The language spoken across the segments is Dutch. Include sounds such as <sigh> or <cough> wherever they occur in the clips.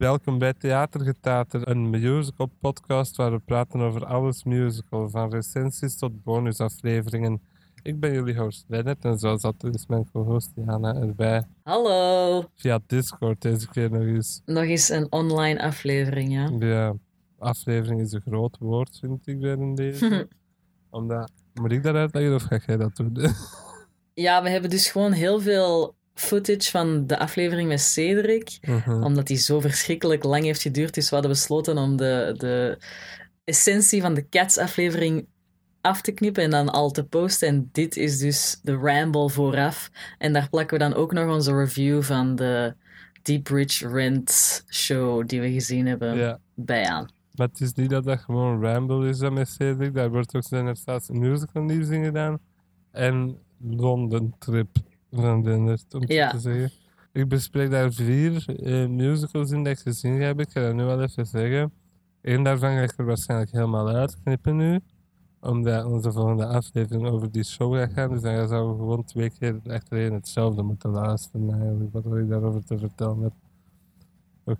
Welkom bij Theatergetater, een musical podcast waar we praten over alles musical, van recensies tot bonusafleveringen. Ik ben jullie host Lennart en zoals altijd is mijn co-host Jana erbij. Hallo. Via Discord deze keer nog eens. Nog eens een online aflevering, ja. Ja, aflevering is een groot woord, vind ik weer in deze. Omdat, moet ik dat uitleggen of ga jij dat doen? ja, we hebben dus gewoon heel veel footage van de aflevering met Cedric. Mhm. Omdat die zo verschrikkelijk lang heeft geduurd. Dus we hadden besloten om de, de essentie van de Cats-aflevering af te knippen en dan al te posten. En dit is dus de ramble vooraf. En daar plakken we dan ook nog onze review van de Deep Rich Rent show die we gezien hebben bij aan. maar het is niet dat dat gewoon Ramble is met Cedric. Daar wordt ook zijn er staat een musical nieuws in gedaan. En London Trip van Dennert, om het Ja. zo te zeggen. Ik bespreek daar vier eh, musicals in dat ik gezien heb. Ik ga dat nu wel even zeggen. Eén daarvan ga ik er waarschijnlijk helemaal uitknippen nu. Omdat onze volgende aflevering over die show gaat gaan. Dus dan zouden we gewoon twee keer achtereen hetzelfde moeten luisteren eigenlijk. Wat ik daarover te vertellen heb.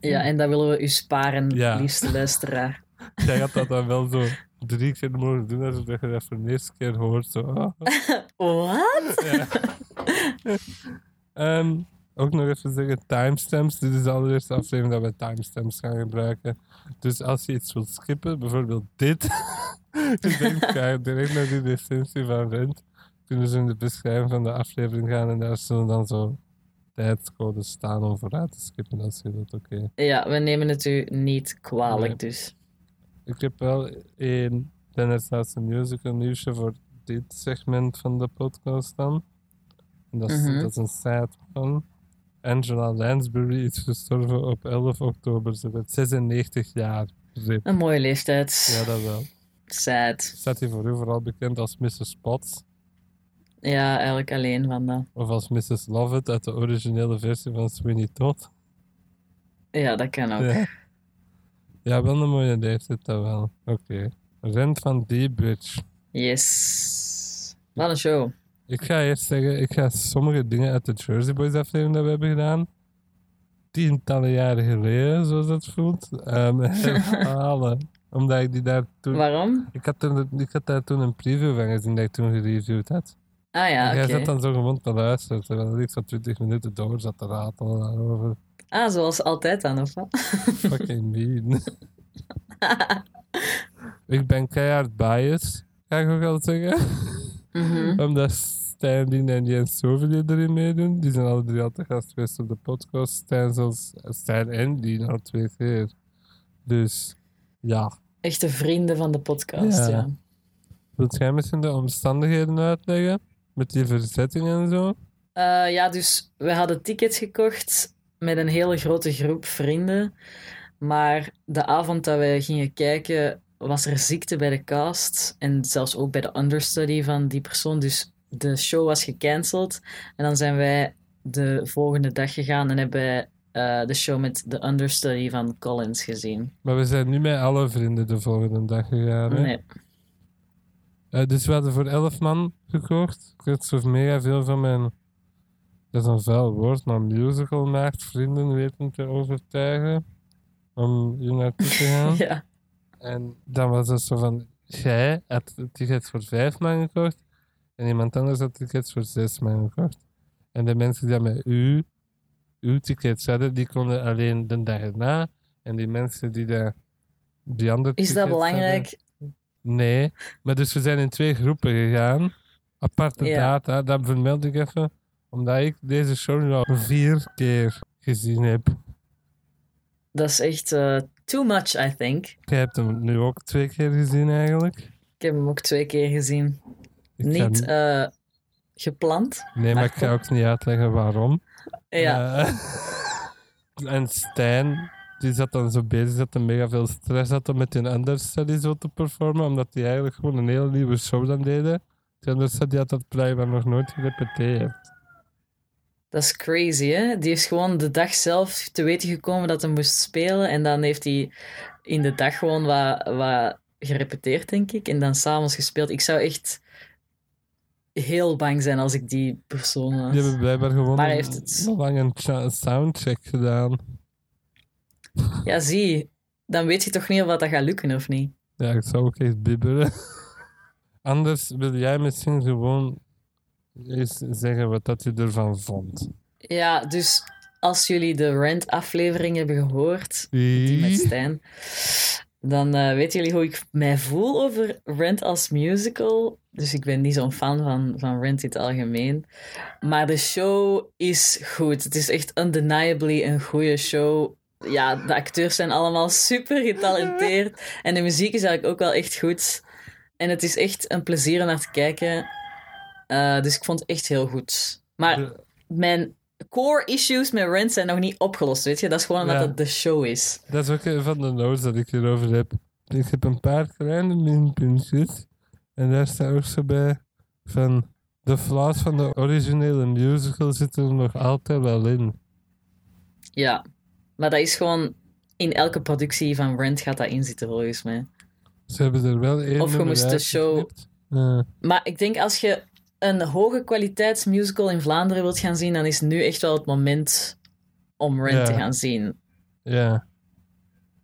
Ja, en dat willen we u sparen, Ja. liefste luisteraar. <laughs> Jij had dat dan wel zo drie keer mogen doen, alsof je dat voor de eerste keer hoort. Zo. Wat? Ook nog even zeggen, timestamps. Dit is de allereerste aflevering dat we timestamps gaan gebruiken. Dus als je iets wilt skippen, bijvoorbeeld dit. je denkt, ga direct naar die essentie van Rent. Kunnen ze in de beschrijving van de aflevering gaan en daar zullen dan zo tijdscodes staan om vooruit te skippen als je dat oké. Ja, we nemen het u niet kwalijk, Nee. dus. Ik heb wel één Dennis House musical nieuwsje voor dit segment van de podcast dan. En dat, is, Mhm. dat is een side van. Angela Lansbury is gestorven op 11 oktober. Ze werd 96 jaar. Rip. Een mooie leeftijd. Ja, dat wel. Sad. Staat hij voor u vooral bekend als Mrs. Potts? Ja, eigenlijk alleen van dat. Of als Mrs. Lovett uit de originele versie van Sweeney Todd? Ja, dat kan ook. Ja. Ja, wel een mooie leeftijd, dat wel. Oké. Rent van D-Bridge. Yes. Wat een show. Ik ga eerst zeggen, ik ga sommige dingen uit de Jersey Boys aflevering dat we hebben gedaan, tientallen jaren geleden, zoals dat voelt, <laughs> um, herhalen. Omdat ik die daar toen... Waarom? Ik had, er, ik had daar toen een preview van gezien dat ik toen gereviewd had. Ah ja, en jij oké. zat dan zo gewoon te luisteren, terwijl ik zo 20 minuten door zat te ratelen daarover. Ah, zoals altijd dan, of wat? <laughs> Fucking mean. ik ben keihard biased, ga ik ook al zeggen. Mhm. Omdat Stijn, Dien en Jens Zoveel erin meedoen. Die zijn alle drie altijd gast geweest op de podcast. Stijn, zelfs, Stijn en Dien al twee keer. Dus ja. Echte vrienden van de podcast, Ja. ja. Wilt jij misschien de omstandigheden uitleggen? Met die verzetting en zo? Eh, ja, dus we hadden tickets gekocht met een hele grote groep vrienden. Maar de avond dat wij gingen kijken, was er ziekte bij de cast. En zelfs ook bij de understudy van die persoon. Dus de show was gecanceld. En dan zijn wij de volgende dag gegaan en hebben wij eh, de show met de understudy van Collins gezien. Maar we zijn nu met alle vrienden de volgende dag gegaan. Hè? Nee. Eh, dus we hadden voor 11 man gekocht. Ik had zo mega veel van mijn. Dat is een vuil woord, maar musical maakt vrienden weten te overtuigen. Om hier naartoe te gaan. <laughs> Ja. En dan was het zo van, jij had tickets voor vijf man gekocht en iemand anders had tickets voor zes man gekocht. En de mensen die met u, uw tickets hadden, die konden alleen de dag erna. En die mensen die de, die andere Is dat belangrijk? hadden- nee, maar dus we zijn in twee groepen gegaan. Aparte Ja. data, dat vermeld ik even. Omdat ik deze show nu al vier keer gezien heb. Dat is echt eh, too much, I think. Jij hebt hem nu ook twee keer gezien eigenlijk. Ik heb hem ook twee keer gezien. Ik ga Niet eh, gepland. Nee, maar ik ga ook niet uitleggen waarom. Ja. Eh, <laughs> en Stijn, die zat dan zo bezig, dat hij mega veel stress had om met die understudy zo te performen, omdat die eigenlijk gewoon een hele nieuwe show dan deden. Die understudy had dat blijkbaar nog nooit gerepeteerd. Dat is crazy, hè? Die is gewoon de dag zelf te weten gekomen dat hij moest spelen. En dan heeft hij in de dag gewoon wat, wat gerepeteerd, denk ik. En dan s'avonds gespeeld. Ik zou echt heel bang zijn als ik die persoon was. Die hebben blijkbaar gewoon Maar hij een, heeft het- een lange cha- soundcheck gedaan. Ja, zie. Dan weet je toch niet of dat gaat lukken of niet. Ja, ik zou ook echt bibberen. <laughs> Anders wil jij misschien gewoon eens zeggen wat dat je ervan vond. Ja, dus als jullie de Rent-aflevering hebben gehoord, die met Stijn, dan uh, weten jullie hoe ik mij voel over Rent als musical. Dus ik ben niet zo'n fan van, van Rent in het algemeen. Maar de show is goed. Het is echt undeniably een goede show. Ja, de acteurs zijn allemaal super getalenteerd. En de muziek is eigenlijk ook wel echt goed. En het is echt een plezier om naar te kijken. Uh, dus ik vond het echt heel goed. Maar mijn core issues met Rent zijn nog niet opgelost, weet je. Dat is gewoon omdat het de show is. Dat is ook een van de notes dat ik hierover heb. Ik heb een paar kleine minpuntjes. En daar staat ook zo bij van... De flaws van de originele musical zitten er nog altijd wel in. Ja, maar dat is gewoon... In elke productie van Rent gaat dat in zitten, volgens mij. Ze hebben er wel één Of je moest de show... Maar ik denk als je een hoge kwaliteitsmusical in Vlaanderen wilt gaan zien, dan is nu echt wel het moment om Rent te gaan zien. Ja.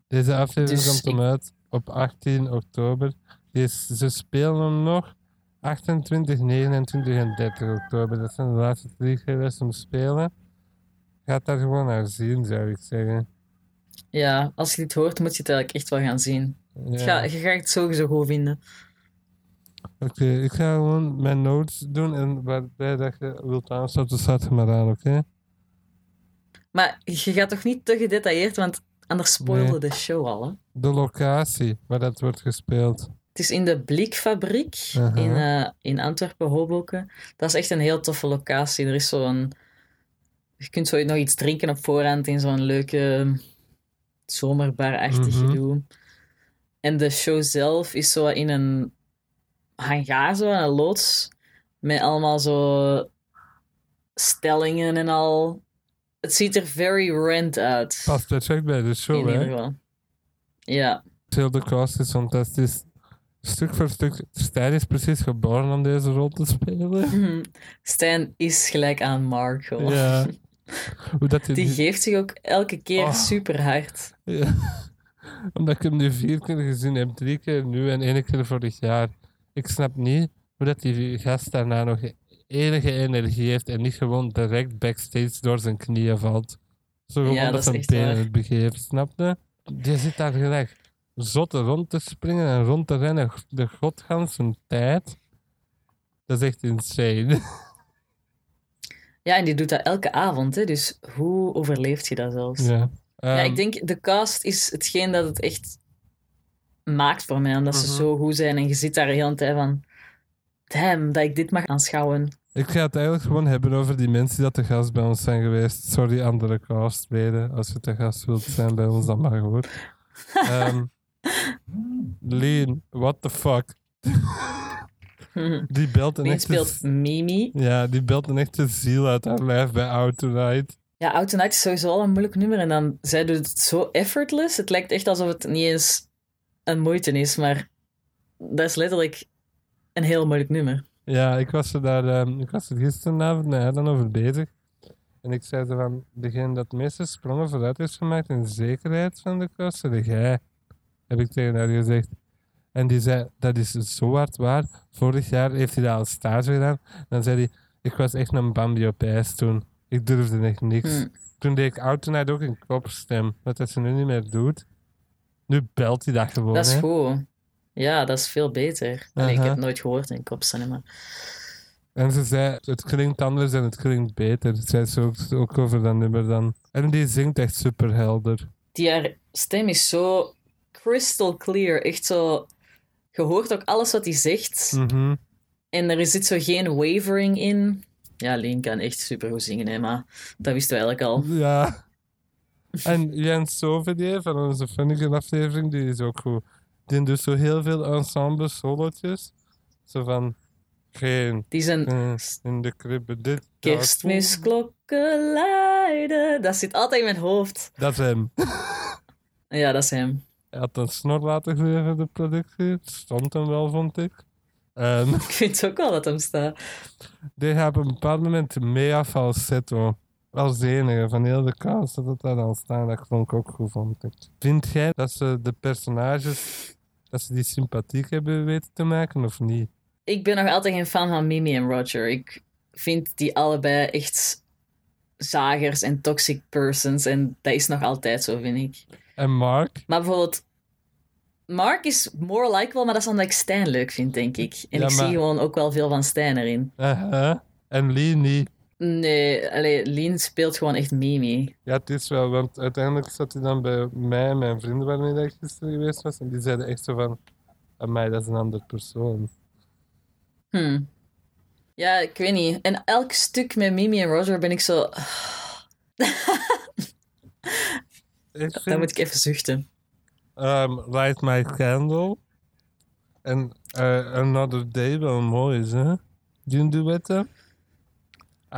Deze aflevering Dus komt om uit op 18 oktober. Is, ze spelen hem nog 28, 29 en 30 oktober. Dat zijn de laatste drie keer om spelen. Ga daar gewoon naar zien, zou ik zeggen. Ja, als je dit hoort, moet je het eigenlijk echt wel gaan zien. Ja. Ga, je gaat het sowieso goed vinden. Oké, ik ga gewoon mijn notes doen en waarbij dat je wilt aansluiten, staat je maar aan, oké? Maar je gaat toch niet te gedetailleerd, want anders spoilde Nee. de show al. Hè? De locatie waar dat wordt gespeeld. Het is in de Blikfabriek in, eh, in Antwerpen, Hoboken. Dat is echt een heel toffe locatie. Er is zo'n... Je kunt zo nog iets drinken op voorhand in zo'n leuke zomerbar-achtig Mhm. gedoe. En de show zelf is zo in een hangaar, zo, een loods. Met allemaal zo stellingen en al. Het ziet er very rent uit. Past perfect bij de show, in ieder hè? geval. Ja. Heel de cast is fantastisch. Stuk voor stuk. Stijn is precies geboren om deze rol te spelen. Stijn is gelijk aan Marco. Ja. <laughs> Hoe dat hij Die geeft zich ook elke keer Oh. super hard. Ja. <laughs> Omdat ik hem nu vier keer gezien heb, drie keer nu en één keer vorig jaar. Ik snap niet hoe dat die gast daarna nog enige energie heeft en niet gewoon direct backstage door zijn knieën valt. Zo gewoon Ja, dat zijn benen het begeeft, snap je? Die zit daar gelijk zotte rond te springen en rond te rennen de godganse tijd. Dat is echt insane. Ja, en die doet dat elke avond, hè? dus hoe overleeft je dat zelfs? ja. Ja, Ehm, ik denk de cast is hetgeen dat het echt maakt voor mij, omdat ze Mhm. zo goed zijn en je zit daar de hele tijd van, damn, dat ik dit mag aanschouwen. Ik ga het eigenlijk gewoon hebben over die mensen die dat te gast bij ons zijn geweest. Sorry, andere castleden. Als je te gast wilt zijn bij ons, dan mag hoor. <laughs> Ehm Leen, what the fuck? Die belt een Wie echte... speelt Mimi? Ja, die belt een echte ziel uit haar lijf bij Out Tonight. Ja, Out Tonight is sowieso al een moeilijk nummer en dan, zij doet het zo effortless. Het lijkt echt alsof het niet eens een moeite is, maar dat is letterlijk een heel moeilijk nummer. Ja, ik was er daar... ehm, ik was er gisteravond met dan over bezig. En ik zei zo van... Degene dat de meeste sprongen vooruit heeft gemaakt in zekerheid van de kast, zei jij. Heb ik tegen haar gezegd. En die zei, dat is zo hard waar. Vorig jaar heeft hij dat als stage gedaan. Dan zei hij, ik was echt een Bambi op ijs toen. Ik durfde echt niks. Hm. Toen deed ik Out Tonight ook een kopstem. Wat dat ze nu niet meer doet. Nu belt hij dat gewoon. Dat is hè. goed. Ja, dat is veel beter. Allee, ik heb het nooit gehoord in kopcinema. En ze zei, het klinkt anders en het klinkt beter. Dat zei ze ook, ook over dat nummer dan. En die zingt echt super helder. Die haar stem is zo crystal clear. Echt zo... Je hoort ook alles wat hij zegt. Mhm. En er zit zo geen wavering in. Ja, Leen kan echt super goed zingen, hè, maar dat wisten we eigenlijk al. Ja. <laughs> En Jens Sovedier van onze Funnigan aflevering, die is ook goed. Die doet zo heel veel ensemble solotjes. Zo van, geen Die zijn eh, in de kribbe dit. kerstmisklokken luiden. Dat zit altijd in mijn hoofd. Dat is hem. <laughs> Ja, dat is hem. Hij had een snor laten geven, de productie. Stond hem wel, vond ik. <laughs> Ik vind ook wel dat hem staat. die hebben op een bepaald moment mea falsetto Als enige van heel de cast dat het daar al staan, dat klonk ook goed vond ik. Vind jij dat ze de personages, dat ze die sympathiek hebben weten te maken of niet? Ik ben nog altijd geen fan van Mimi en Roger. Ik vind die allebei echt zagers en toxic persons. En dat is nog altijd zo, vind ik. En Mark? Maar bijvoorbeeld, Mark is more likable, maar dat is omdat ik Stijn leuk vind, denk ik. En Ja, ik maar- zie gewoon ook wel veel van Stijn erin. En Lee niet. Nee, allee, Lien speelt gewoon echt Mimi. Ja, het is wel, want uiteindelijk zat hij dan bij mij en mijn vrienden waarmee ik gisteren geweest was. En die zeiden echt zo van, aan mij, dat is een ander persoon. Hm. Ja, ik weet niet. En elk stuk met Mimi en Roger ben ik zo... <laughs> Ik Dan vind moet ik even zuchten. ehm, Light My Candle en eh, Another Day wel mooi is, hè? Die duetten.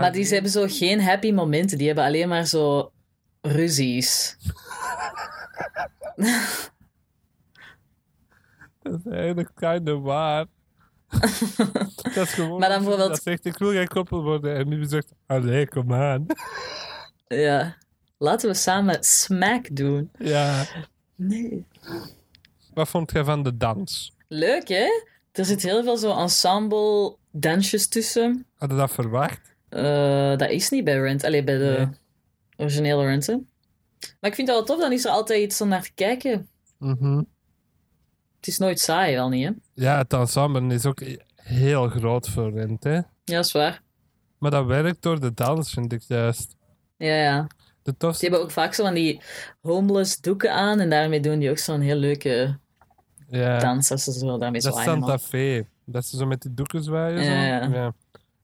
Maar die ze hebben zo geen happy momenten. Die hebben alleen maar zo ruzies. <laughs> Dat is eigenlijk kinda waar. <laughs> dat is gewoon... Maar dan bijvoorbeeld- Dat zegt, ik wil geen koppel worden. En nu zegt, allee, kom aan. <laughs> Ja. Laten we samen smack doen. ja. Nee. Wat vond jij van de dans? Leuk, hè? Er zit heel veel zo ensemble dansjes tussen. Had je dat verwacht? Eh, dat is niet bij Rent. Allee, bij de Nee. originele Renten. Maar ik vind dat wel tof. Dan is er altijd iets om naar te kijken. Mhm. Het is nooit saai, wel niet, hè? Ja, het ensemble is ook heel groot voor Rent, hè? Ja, dat is waar. Maar dat werkt door de dans, vind ik juist. Ja, ja. De tofste... Die hebben ook vaak zo van die homeless doeken aan. En daarmee doen die ook zo'n heel leuke ja. dans. Als ze zo daarmee Dat is zwaaien. Santa Fe. Dat ze zo met die doeken zwaaien. Zo. Ja, ja.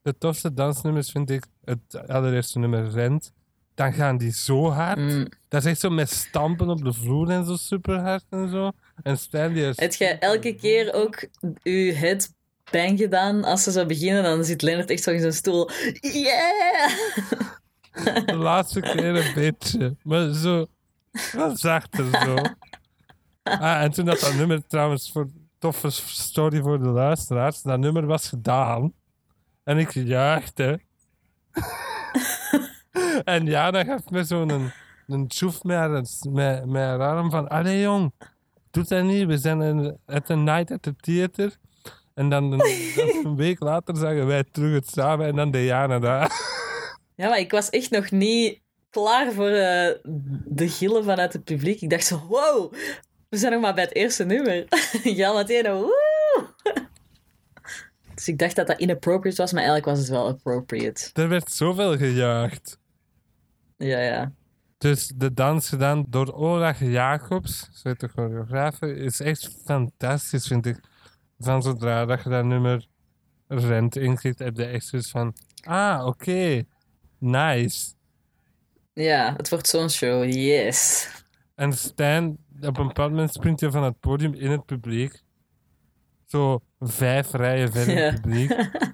De tofste dansnummers vind ik het allereerste nummer Rent. Dan gaan die zo hard. Mm. Dat is echt zo met stampen op de vloer en zo super hard en zo. En is... Heb jij elke keer ook je head bang gedaan als ze zo beginnen? Dan zit Leonard echt zo in zijn stoel. Yeah! De laatste keer een beetje. Maar zo... Wat zachter zo. Ah, en toen dat dat nummer trouwens voor toffe story voor de luisteraars. Dat nummer was gedaan. En ik juichte. <laughs> en ja, dan gaf me zo'n een, een tjoef met haar, met, met haar arm van... Allee jong, doe dat niet. We zijn in, at the night at the theater. En dan een, dan <laughs> een week later zagen wij terug het samen. En dan de Jana daar. Ja, maar ik was echt nog niet klaar voor eh, de gillen vanuit het publiek. Ik dacht zo, wow, we zijn nog maar bij het eerste nummer. <laughs> ja, meteen, woe! Dus ik dacht dat dat inappropriate was, maar eigenlijk was het wel appropriate. Er werd zoveel gejuicht. Ja, ja. Dus de dans gedaan door Olaf Jacobs, zo de choreograaf, is echt fantastisch, vind ik. Van zodra dat je dat nummer rent inklikt, heb je echt zoiets van... Ah, oké. Nice. Ja, het wordt zo'n show, yes. En Stijn, op een bepaald moment springt hij van het podium in het publiek. Zo vijf rijen verder Ja. het publiek. <laughs>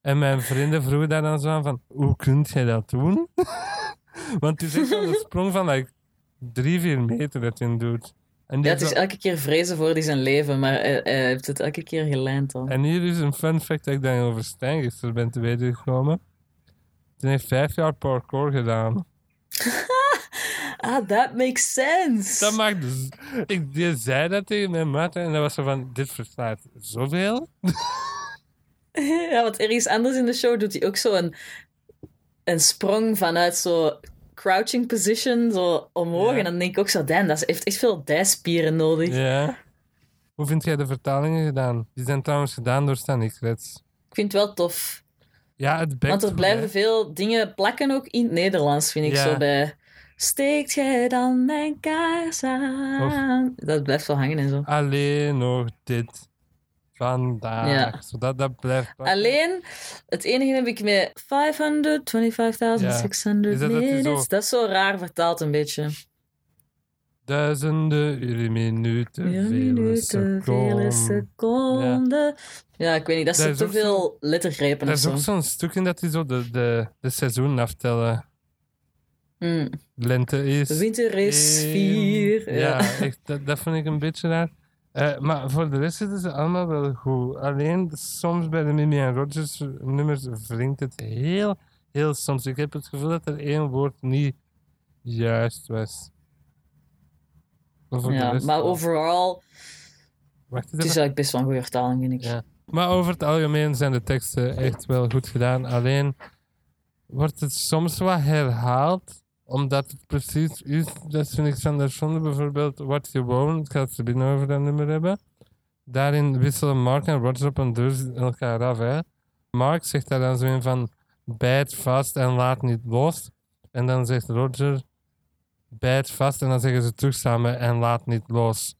En mijn vrienden vroegen daar dan zo aan van... Hoe kunt jij dat doen? <laughs> Want het is echt <laughs> een sprong van like, drie, vier meter dat hij doet. En, Ja, het is elke keer vrezen voor die zijn leven, maar hij, hij heeft het elke keer gelijnd al. en hier is een fun fact dat ik dan over Stijn gisteren ben te weten gekomen. Hij heeft vijf jaar parkour gedaan. Ah, that makes sense. Dat maakt dus... Ik, die zei dat tegen mijn maat en dat was zo van... Dit verslaat zoveel. <laughs> Ja, want ergens anders in de show doet hij ook zo een, een sprong vanuit zo crouching position, zo omhoog. Ja. En dan denk ik ook zo, damn, dat heeft echt veel dijspieren nodig. Ja. Hoe vind jij de vertalingen gedaan? Die zijn trouwens gedaan door Stan Ikrets. Ik vind het wel tof. Ja, het Want er blijven veel dingen plakken ook in het Nederlands, vind ik Ja. zo bij... Steekt jij dan mijn kaars aan? Dat blijft wel hangen en zo. Alleen nog dit. Vandaag. Ja. Zodat dat blijft. Alleen, het enige heb ik met 525.600 Is dat dat zo- Dat is zo raar vertaald een beetje. Duizenden minuten, Ja, vele minuten, vele seconden. seconden. Ja. ik weet niet, dat zijn is te veel lettergrepen Er of is zo. ook zo'n stuk in dat die zo de, de, de seizoenen aftellen. Mm. Lente is... De winter is vier. Ja, dat, dat vind ik een beetje raar. Eh, maar voor de rest zitten ze allemaal wel goed. Alleen soms bij de Mimi en Rogers nummers wringt het heel, heel soms. Ik heb het gevoel dat er één woord niet juist was. De Ja, rest maar overal, Wacht het is eigenlijk best wel een goede vertaling, vind ik. Ja. Maar over het algemeen zijn de teksten echt wel goed gedaan. Alleen wordt het soms wat herhaald, omdat het precies is. Dat vind ik Sander Zonde bijvoorbeeld. Wat gewoon, ik ga het binnen over dat nummer hebben. Daarin wisselen Mark en Roger op een deur elkaar af. Hè. Mark zegt daar dan zo in van bijt vast en laat niet los. En dan zegt Roger bijt vast en dan zeggen ze terug samen en laat niet los.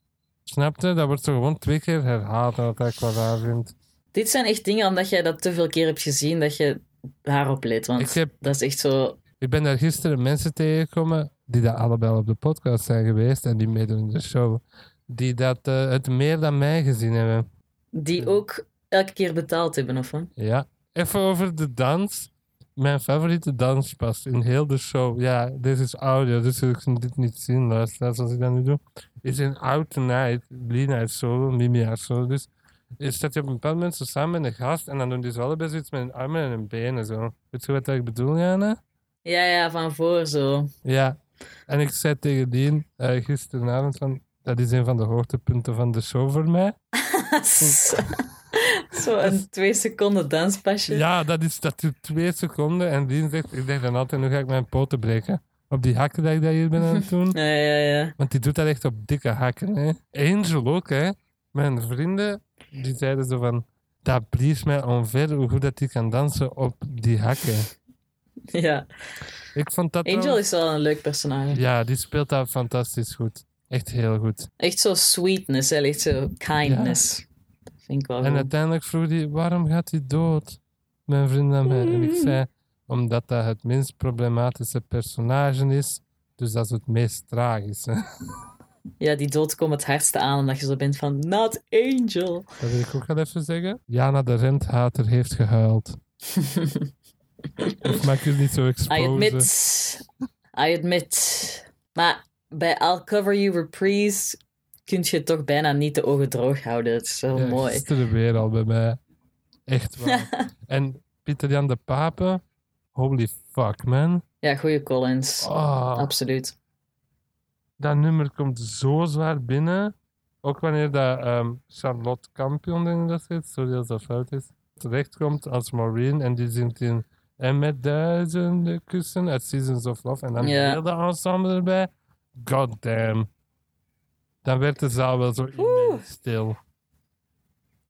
Snap je? Dat wordt zo gewoon twee keer herhaald, wat ik wel raar vind. Dit zijn echt dingen, omdat jij dat te veel keer hebt gezien, dat je daarop let. Want Ik, heb, dat is echt zo... ik ben daar gisteren mensen tegengekomen die dat allebei al op de podcast zijn geweest en die meedoen in de show. Die dat eh, het meer dan mij gezien hebben. Die ook elke keer betaald hebben, of wat? Ja. Even over de dans. Mijn favoriete danspas in heel de show. Ja, dit is audio, dus ik kan dit niet zien, luisteraars, als ik dat nu doe. Is in Out Tonight, Lina is solo, Mimi haar solo. Dus je staat je op een bepaald moment zo samen met een gast en dan doen die zo allebei zoiets met hun armen en hun benen zo. Weet je wat ik bedoel, Jana? Ja, ja, van voor zo. Ja. En ik zei tegen die eh, gisteravond van, dat is een van de hoogtepunten van de show voor mij. <laughs> zo een twee seconden danspasje. Ja, dat is dat duurt twee seconden en die zegt, ik denk dan altijd, nu ga ik mijn poten breken. Op die hakken dat ik dat hier ben aan het doen. <laughs> Ja, ja, ja. Want die doet dat echt op dikke hakken. Hè. Angel ook, hè. Mijn vrienden, die zeiden zo van... Dat blies mij omver hoe goed dat die kan dansen op die hakken. <laughs> ja. Ik vond dat Angel wel- is wel een leuk personage. Ja, die speelt dat fantastisch goed. Echt heel goed. Echt zo sweetness, hè? echt zo kindness. Dat vind ik wel En goed. uiteindelijk vroeg hij, waarom gaat hij dood? Mijn vriend aan mij. En ik zei, omdat dat het minst problematische personage is. Dus dat is het meest tragische. <laughs> Ja, die dood komt het hardste aan omdat je zo bent van Not Angel. Dat wil ik ook wel even zeggen. Jana de Renthater heeft gehuild. <laughs> of maak je het niet zo I exposen? admit. I admit. Maar bij I'll Cover You Reprise kun je toch bijna niet de ogen droog houden. Het is zo Ja, mooi. Gisteren weer al bij mij. Echt waar. <laughs> en Pieter Jan de Pape. Holy fuck, man. Ja, goede Collins. Oh, Absoluut. dat nummer komt zo zwaar binnen. Ook wanneer dat, ehm, Charlotte Campion, denk ik dat heet, sorry als dat fout is, terechtkomt als Maureen en die zingt in En met duizenden kussen uit Seasons of Love en dan Ja. heel de ensemble erbij. God damn. Dan werd de zaal wel zo stil.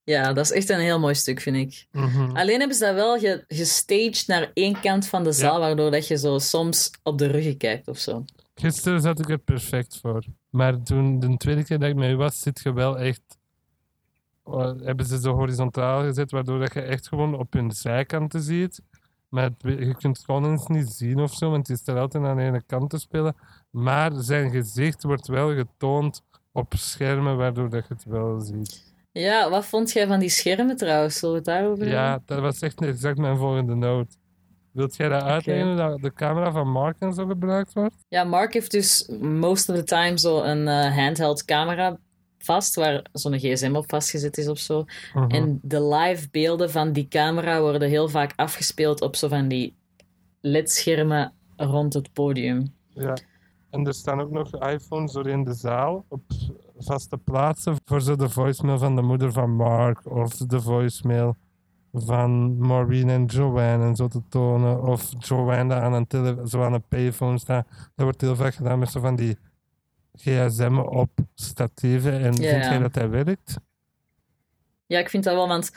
Ja, dat is echt een heel mooi stuk, vind ik. Mhm. Alleen hebben ze dat wel ge- gestaged naar één kant van de zaal, waardoor dat je zo soms op de ruggen kijkt of zo. Gisteren zat ik er perfect voor. Maar toen de tweede keer dat ik met u was, zit je wel echt. eh, hebben ze zo horizontaal gezet, waardoor dat je echt gewoon op hun zijkanten ziet. Maar het- je kunt Collins niet zien of zo, want die staat altijd aan de ene kant te spelen. Maar zijn gezicht wordt wel getoond op schermen, waardoor dat je het wel ziet. Ja, wat vond jij van die schermen trouwens? Zullen we het daarover hebben? Ja, dat was echt exact mijn volgende note. Wilt jij dat uitleggen, dat de camera van Mark en zo gebruikt wordt? Ja, Mark heeft dus most of the time zo een eh, handheld camera vast, waar zo'n gsm op vastgezet is of zo. Mhm. En de live beelden van die camera worden heel vaak afgespeeld op zo van die ledschermen rond het podium. Ja. En er staan ook nog iPhones door in de zaal op vaste plaatsen voor zo de voicemail van de moeder van Mark of de voicemail van Maureen en Joanne en zo te tonen. Of Joanne aan een, tele zo aan een payphone staat. Dat wordt heel vaak gedaan met zo van die gsm op statieven. En Ja, vind jij dat dat werkt? Ja, ik vind dat wel, want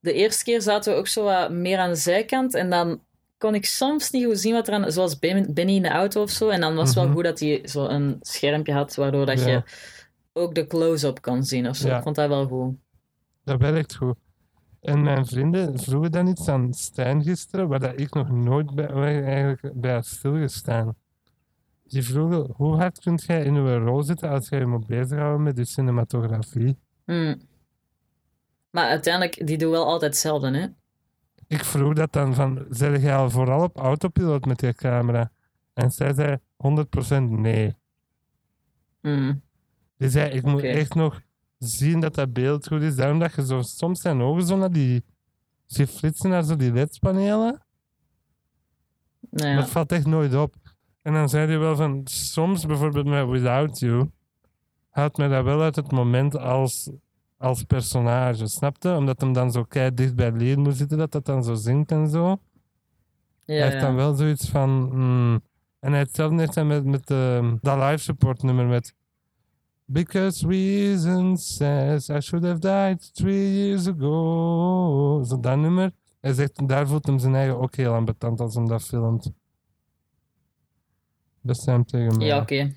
de eerste keer zaten we ook zo wat meer aan de zijkant en dan kon ik soms niet goed zien wat er aan, zoals Ben- Benny in de auto of zo. En dan was het Mhm. wel goed dat hij zo een schermpje had, waardoor dat Ja. je ook de close-up kon zien of zo. Ja. Ik vond dat wel goed. Dat werkt goed. En mijn vrienden vroegen dan iets aan Stijn gisteren, waar dat ik nog nooit bij, eigenlijk bij had stilgestaan. Die vroegen, hoe hard kunt jij in uw rol zitten als jij je moet bezighouden met de cinematografie? Hmm. Maar uiteindelijk, die doen wel altijd hetzelfde, hè? Ik vroeg dat dan van, zeg jij al vooral op autopiloot met je camera? En zij zei 100% nee. Hmm. Die zei, ik moet echt nog zien dat dat beeld goed is. Daarom dat je zo, soms zijn ogen zo naar die, die flitsen naar zo die ledpanelen. Nou Maar het valt echt nooit op. En dan zei hij wel van, soms bijvoorbeeld met Without You, haalt mij dat wel uit het moment als, als personage, snapte? Omdat hem dan zo kei dicht bij Liam moet zitten, dat dat dan zo zingt en zo. Ja, hij heeft ja. dan wel zoiets van, hmm. En hij hetzelfde heeft met, met ehm, dat live support nummer met Because reason says I should have died three years ago. Zo dat nummer. Hij zegt, daar voelt hem zijn eigen ook heel ambetant als hem dat filmt. Dat hem tegen mij. Ja, oké.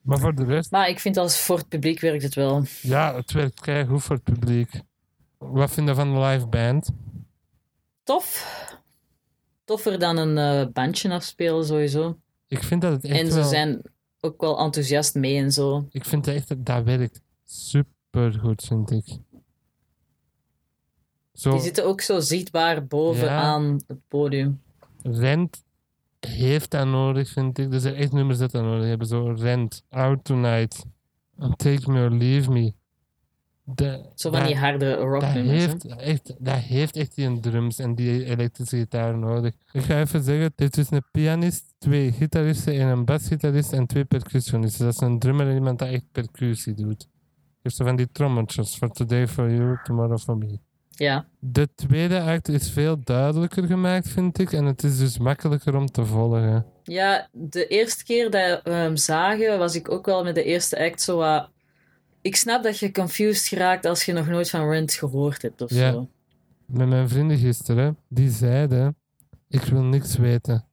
Maar voor de rest, Maar ik vind als voor het publiek werkt het wel. ja, het werkt kei goed voor het publiek. Wat vind je van de live band? Tof. Toffer dan een eh, bandje afspelen, sowieso. Ik vind dat het echt En ze wel... zijn ook wel enthousiast mee en zo. Ik vind echt dat dat werkt super goed, vind ik. Zo, Die zitten ook zo zichtbaar bovenaan het podium. Rent heeft dat nodig, vind ik. Er zijn echt nummers dat dat nodig hebben. Zo Rent, Out Tonight, and Take Me or Leave Me. De, Zo van dat- die harde dat rocknummers. hè. heeft, echt, dat heeft echt die drums en die elektrische gitaar nodig. Ik ga even zeggen, het is een pianist, twee gitaristen en een basgitarist en twee percussionisten. Dat is een drummer en iemand dat echt percussie doet. Dus zo van die trommeltjes. For today for you, tomorrow for me. Ja. De tweede act is veel duidelijker gemaakt, vind ik. En het is dus makkelijker om te volgen. ja, de eerste keer dat we hem zagen, was ik ook wel met de eerste act zo wat... Ik snap dat je confused geraakt als je nog nooit van Rent gehoord hebt of Ja. zo. Met mijn vrienden gisteren, die zeiden: Ik wil niks weten.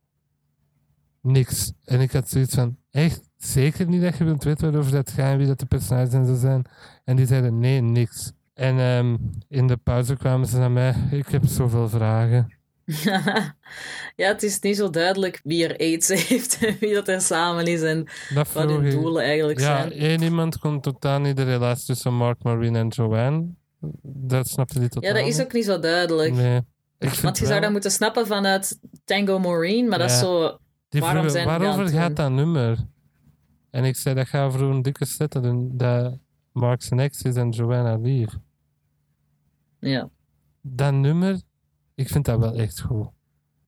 Niks. En ik had zoiets van: Echt? Zeker niet dat je wilt weten waarover dat gaat en wie dat de personages en zo zijn. En die zeiden: Nee, niks. En ehm, in de pauze kwamen ze naar mij: Ik heb zoveel vragen. <laughs> ja, het is niet zo duidelijk wie er aids heeft en wie dat er samen is en Dat wat vroeg hun doelen eigenlijk Ja, zijn. één iemand kon totaal niet de relatie tussen Mark, Marine en Joanne. Dat snapte die totaal Ja, dat is ook niet zo duidelijk. Nee. Ik Want je wel- zou dat moeten snappen vanuit Tango Maureen, maar dat is Ja. zo... Die Waarom vroegen, zijn waarover gaat dat nummer? En ik zei, dat gaat over een dikke set dat, Mark zijn ex is en Joanna lief. Ja, Dat nummer, ik vind dat wel echt goed.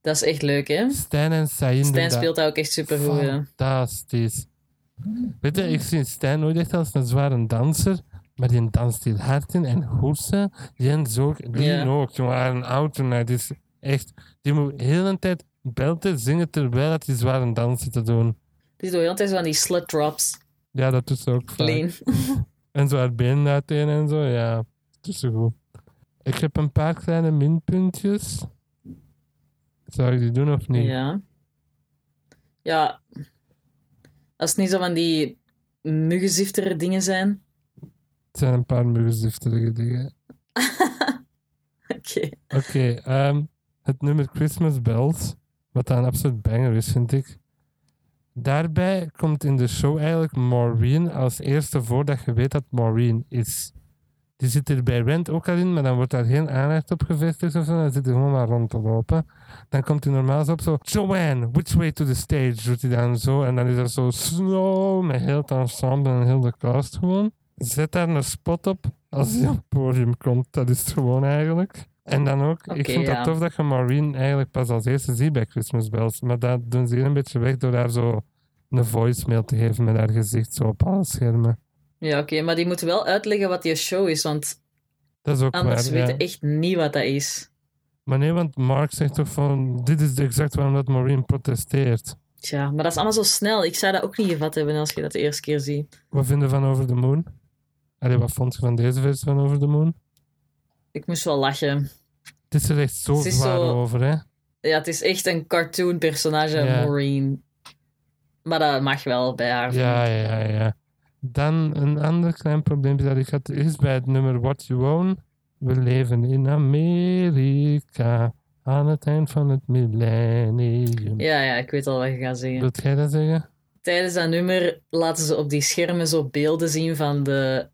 dat is echt leuk, hè? Stijn en Saïn Stijn dat speelt dat ook echt supergoed. hè. fantastisch. Weet je, ik zie Stijn nooit echt als een zware danser, maar die danst heel hard in en hoesten. Die zo, die Ja. ook, een auto, nou, die is echt, die moet de hele tijd belten, zingen terwijl dat die zware dans zit te doen. Die doet heel de tijd zo van die slut drops. Ja, dat doet ze ook vaak. Clean. <laughs> En zo haar benen uiteen en zo, ja. Het is zo goed. Ik heb een paar kleine minpuntjes. Zou ik die doen of niet? Ja. Ja. Als het niet zo van die muggenziftere dingen zijn. Het zijn een paar muggenzifterige dingen. <laughs> Oké. Oké, ehm, het nummer Christmas Bells, wat een absoluut banger is, vind ik. Daarbij komt in de show eigenlijk Maureen als eerste voordat je weet dat Maureen is. Die zit er bij Rent ook al in, maar dan wordt daar geen aandacht op gevestigd of zo. Dan zit hij gewoon maar rond te lopen. Dan komt hij normaal zo op zo... Joanne, which way to the stage? Doet hij dan zo. En dan is er zo slow met heel het ensemble en heel de cast gewoon. Zet daar een spot op als hij op het podium komt. Dat is het gewoon eigenlijk. En dan ook, ik vind ja. dat tof dat je Maureen eigenlijk pas als eerste ziet bij Christmas Bells. Maar dat doen ze hier een beetje weg door daar zo een voicemail te geven met haar gezicht zo op alle schermen. Ja, oké. Maar die moeten wel uitleggen wat die show is, want Dat is ook anders waar, ja. weten echt niet wat dat is. Maar nee, want Mark zegt toch van, dit is exact waarom dat Maureen protesteert. Tja, maar dat is allemaal zo snel. Ik zou dat ook niet gevat hebben als je dat de eerste keer ziet. Wat vind je van Over the Moon? Allee, wat vond je van deze versie van Over the Moon? Ik moest wel lachen. Het is er echt zo zwaar zo- over, hè? Ja, het is echt een cartoon personage, Ja. Maureen. Maar dat mag wel bij haar. Ja, ja, ja. Dan een ander klein probleempje dat ik had, is bij het nummer What You Own. We leven in Amerika aan het eind van het millennium. Ja, ja, ik weet al wat je gaat zeggen. Wilt jij dat zeggen? Tijdens dat nummer laten ze op die schermen zo beelden zien van de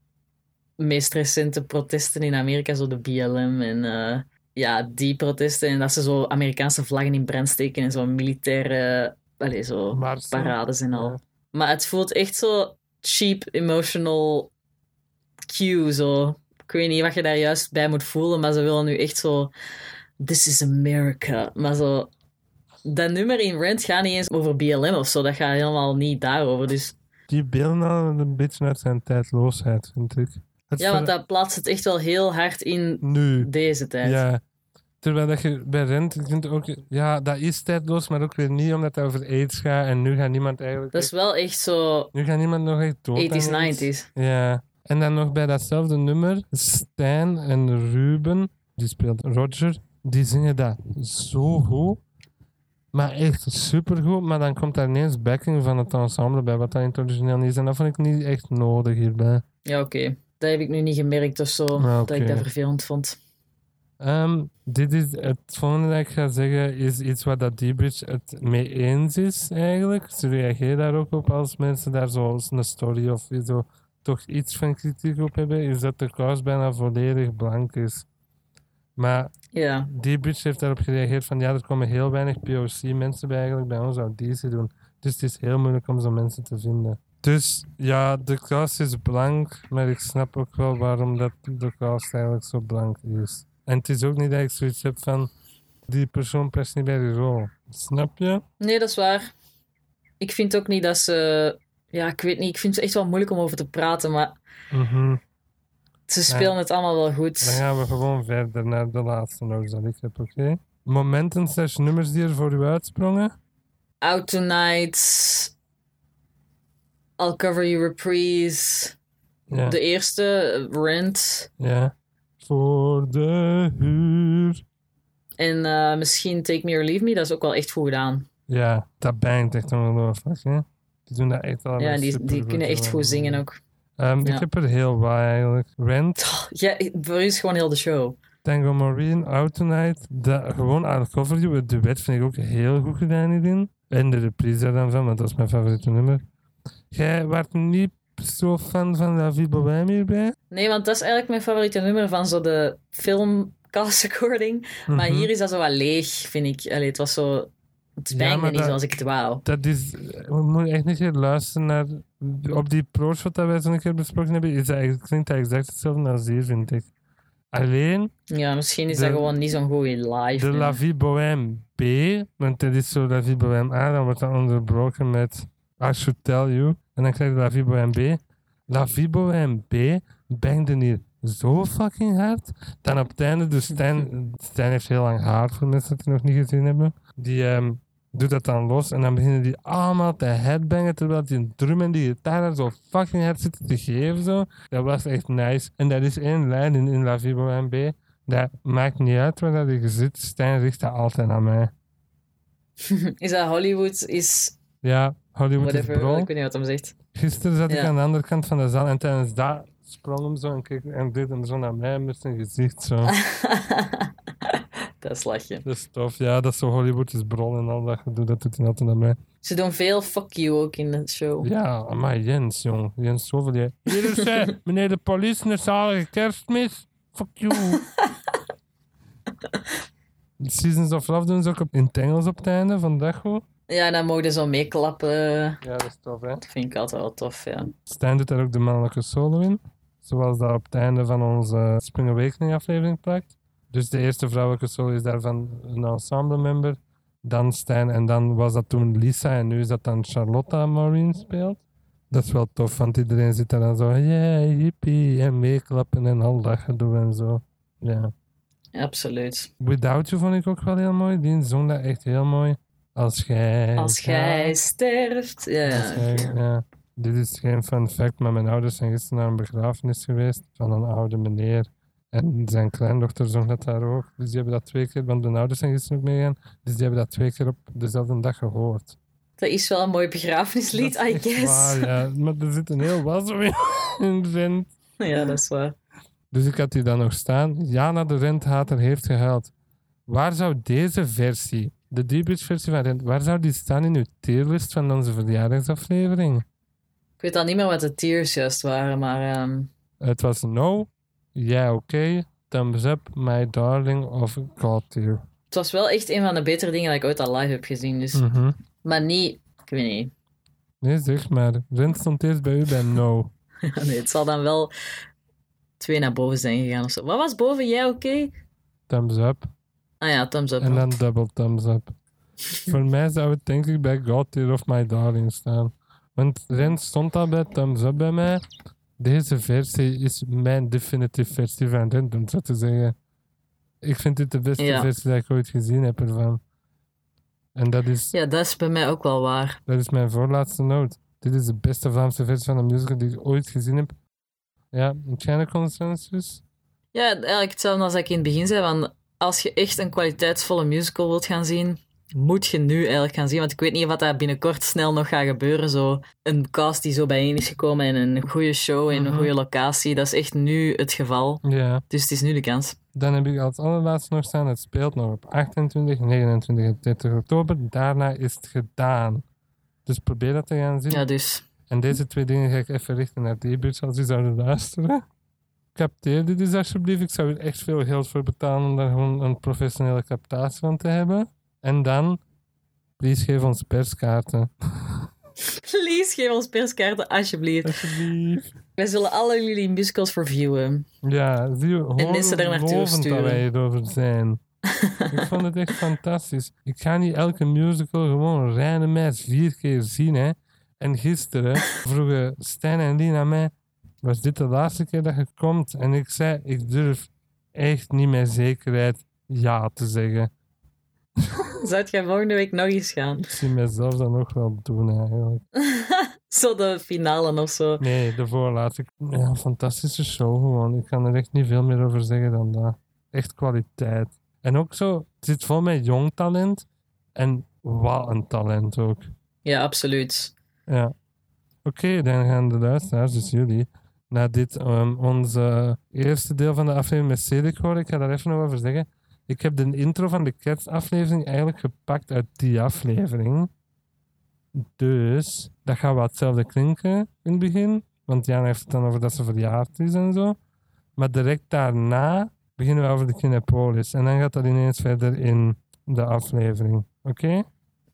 meest recente protesten in Amerika, zo de BLM en eh, ja, die protesten. En dat ze zo Amerikaanse vlaggen in brand steken en zo militaire allee, zo parades en al. Ja. Maar het voelt echt zo cheap, emotional cue, zo. Ik weet niet wat je daar juist bij moet voelen, maar ze willen nu echt zo... This is America. Maar zo... dat nummer in Rent gaat niet eens over BLM of zo. Dat gaat helemaal niet daarover. Dus Die beelden al een beetje uit zijn tijdloosheid, vind ik. Het ja, want dat plaatst het echt wel heel hard in Nu, deze tijd. ja. Terwijl dat je bij Rent, ik vind ook, ja, dat is tijdloos, maar ook weer niet omdat het over AIDS gaat. En nu gaat niemand eigenlijk... Dat is wel echt zo Nu gaat niemand nog echt dood. 80s, aan AIDS. 90s. Ja. En dan nog bij datzelfde nummer, Stijn en Ruben, die speelt Roger, die zingen dat zo goed. Maar echt supergoed. Maar dan komt daar ineens backing van het ensemble bij, wat dat in het origineel niet is. En dat vond ik niet echt nodig hierbij. Ja, oké. Dat heb ik nu niet gemerkt of zo. Dat ik dat vervelend vond. Ehm, dit is het volgende dat ik ga zeggen, is iets waar dat D-Bridge het mee eens is eigenlijk. Ze reageren daar ook op als mensen daar zo een story of zo toch iets van kritiek op hebben, is dat de kous bijna volledig blank is. Maar Ja. D-Bridge heeft daarop gereageerd van ja, er komen heel weinig POC-mensen bij eigenlijk bij ons auditie doen. Dus het is heel moeilijk om zo mensen te vinden. Dus ja, de cast is blank, maar ik snap ook wel waarom dat de cast eigenlijk zo blank is. En het is ook niet dat ik zoiets heb van die persoon past niet bij die rol. Snap je? Nee, dat is waar. Ik vind ook niet dat ze... Ja, ik weet niet. Ik vind het echt wel moeilijk om over te praten, maar Mhm. ze spelen het allemaal wel Dan goed. gaan we gewoon verder naar de laatste notes dat ik heb, oké? Momenten slash nummers die er voor u uitsprongen? Out Tonight. I'll Cover You Reprise. Ja. De eerste, Rent. ja. Voor de huur. En eh, misschien Take Me or Leave Me. Dat is ook wel echt goed gedaan. Ja, dat bangt echt ongelooflijk, hè? Die doen dat echt allemaal ja, die, die kunnen echt goed zingen ook. Ehm, Ik heb er heel wat eigenlijk. Rent, Ja, voor u is gewoon heel de show. Tango Marine, Out Tonight. Dat, gewoon I'll Cover You, het duet vind ik ook heel goed gedaan hierin. En de reprise daar dan van, want dat is mijn favoriete nummer. Jij werd niet zo fan van La Vie Bohème hierbij? Nee, want dat is eigenlijk mijn favoriete nummer van zo de film cast recording. Maar Mhm. hier is dat zo wat leeg, vind ik. Allee, het was zo... Het Ja, spijt me niet dat- zoals ik het wou. Dat is, we moeten echt een keer luisteren naar, op die pro-shot dat wij zo'n keer besproken hebben, is dat klinkt dat exact hetzelfde als hier, vind ik. Alleen, Ja, misschien is De- dat gewoon niet zo'n goede live. de nummer. La Vie Bohème B, want dat is zo La Vie Bohème A, dan wordt dat onderbroken met I Should Tell You, en dan krijg je La Vie Bohème B. La Vie Bohème B bangde hier zo fucking hard, dan op het einde, dus Stijn, Stijn heeft heel lang haar, voor mensen die het nog niet gezien hebben, die ehm, doet dat dan los en dan beginnen die allemaal te headbangen, terwijl die drum en die gitaar zo fucking hard zitten te geven, zo. Dat was echt nice. En dat is één lijn in, in La Vie Bohème B, dat maakt niet uit waar dat je zit, Stijn richt dat altijd aan mij. <laughs> Is dat Hollywood? Is Ja, Hollywood whatever. is bro. Ik weet niet wat hem zegt. Gisteren zat ik aan de andere kant van de zaal en tijdens dat sprong hem zo en, keek, en deed hem zo naar mij met zijn gezicht zo. <laughs> dat is lachje. Dat is tof. Ja, dat is zo Hollywood is bron en al dat gedoe, dat doet hij altijd naar mij. Ze doen veel fuck you ook in de show. Ja, maar Jens, jong. Jens, zoveel. jij- Hier is hij, <laughs> meneer de politie, een zalige kerstmis. Fuck you. <laughs> Seasons of Love doen ze ook op, in het Engels op het einde van dag goed. Ja, dan mogen ze zo meeklappen. Ja, dat is tof, hè. Dat vind ik altijd wel tof, ja. Stijn doet daar ook de mannelijke solo in. Zoals dat op het einde van onze Spring Awakening aflevering plakt. Dus de eerste vrouwelijke solo is daarvan een ensemble member. Dan Stijn en dan was dat toen Lisa en nu is dat dan Charlotta Maureen speelt. Dat is wel tof, want iedereen zit daar dan zo, yeah, yippie, en meeklappen en al dat gedoe en zo. Ja. Absoluut. Without You vond ik ook wel heel mooi. Die zong dat echt heel mooi. Als jij... Als sterft. Ja. Ja. Dit is geen fun fact, maar mijn ouders zijn gisteren naar een begrafenis geweest van een oude meneer. En zijn kleindochter zong dat daar ook. Dus die hebben dat twee keer, want mijn ouders zijn gisteren ook meegegaan. Dus die hebben dat twee keer op dezelfde dag gehoord. Dat is wel een mooi begrafenislied, Dat I guess. waar, ja. Maar er zit een heel was in, <laughs> in Rent. Ja, dat is waar. Dus ik had die dan nog staan. Jana de Renthater heeft gehuild. Waar zou deze versie, de Deepage versie van Rent, waar zou die staan in uw tierlist van onze verjaardagsaflevering? Ik weet al niet meer wat de tiers juist waren, maar ehm, Het was no, ja oké, thumbs up, my darling of god tier. het was wel echt een van de betere dingen dat ik ooit al live heb gezien. Dus. Mhm. Maar niet, ik weet niet. Nee, zeg maar. Rent stond eerst bij u bij no. <laughs> <laughs> nee, het zal dan wel twee naar boven zijn gegaan of zo. Wat was boven? Jij oké? Thumbs up. Ah ja, thumbs up. En dan double thumbs up. <laughs> Voor mij zou het denk ik bij God Tear of My Darling staan. Want Rens stond al bij Thumbs Up bij mij. Deze versie is mijn definitieve versie van Rent, om zo te zeggen. Ik vind dit de beste Ja. versie die ik ooit gezien heb ervan. En dat is, Ja, dat is bij mij ook wel waar. dat is mijn voorlaatste noot. Dit is de beste Vlaamse versie van een musical die ik ooit gezien heb. Ja, een kleine consensus. Ja, eigenlijk hetzelfde als ik in het begin zei. Van als je echt een kwaliteitsvolle musical wilt gaan zien, moet je nu eigenlijk gaan zien. Want ik weet niet wat daar binnenkort snel nog gaat gebeuren. Zo een cast die zo bijeen is gekomen en een goede show in een Mhm. goede locatie. Dat is echt nu het geval. Ja. Dus het is nu de kans. Dan heb ik als allerlaatste nog staan, het speelt nog op 28, 29 en 30 oktober. Daarna is het gedaan. Dus probeer dat te gaan zien. Ja, dus. En deze twee dingen ga ik even richten naar die buurt als u zouden luisteren. Capteer dit dus alsjeblieft. Ik zou er echt veel geld voor betalen om daar gewoon een professionele captatie van te hebben. En dan, please geef ons perskaarten. <laughs> Please, geef ons perskaarten, alsjeblieft. Alsjeblieft. Wij zullen alle jullie musicals reviewen. Ja, zie je, En mensen daar naartoe sturen. wij hierover zijn. <laughs> ik vond het echt fantastisch. Ik ga niet elke musical gewoon meis vier keer zien. Hè. En gisteren <laughs> vroegen Stijn en Lien aan mij, was dit de laatste keer dat je komt? En ik zei, ik durf echt niet met zekerheid ja te zeggen. <laughs> Zou jij volgende week nog eens gaan? Ik zie mezelf dat nog wel doen eigenlijk. <laughs> Zo de finale of zo. Nee, de voorlaatste. Ja, fantastische show gewoon. Ik kan er echt niet veel meer over zeggen dan dat. Echt kwaliteit. En ook zo, het zit vol met jong talent. En wat een talent ook. Ja, absoluut. Ja. Oké, dan gaan de luisteraars, dus jullie, naar dit, ehm, onze eerste deel van de aflevering met Cedric horen. Ik ga daar even nog over zeggen. Ik heb de intro van de kerstaflevering eigenlijk gepakt uit die aflevering. Dus dat gaat wat hetzelfde klinken in het begin. Want Jan heeft het dan over dat ze verjaard is en zo. Maar direct daarna beginnen we over de Kinepolis. En dan gaat dat ineens verder in de aflevering. Oké?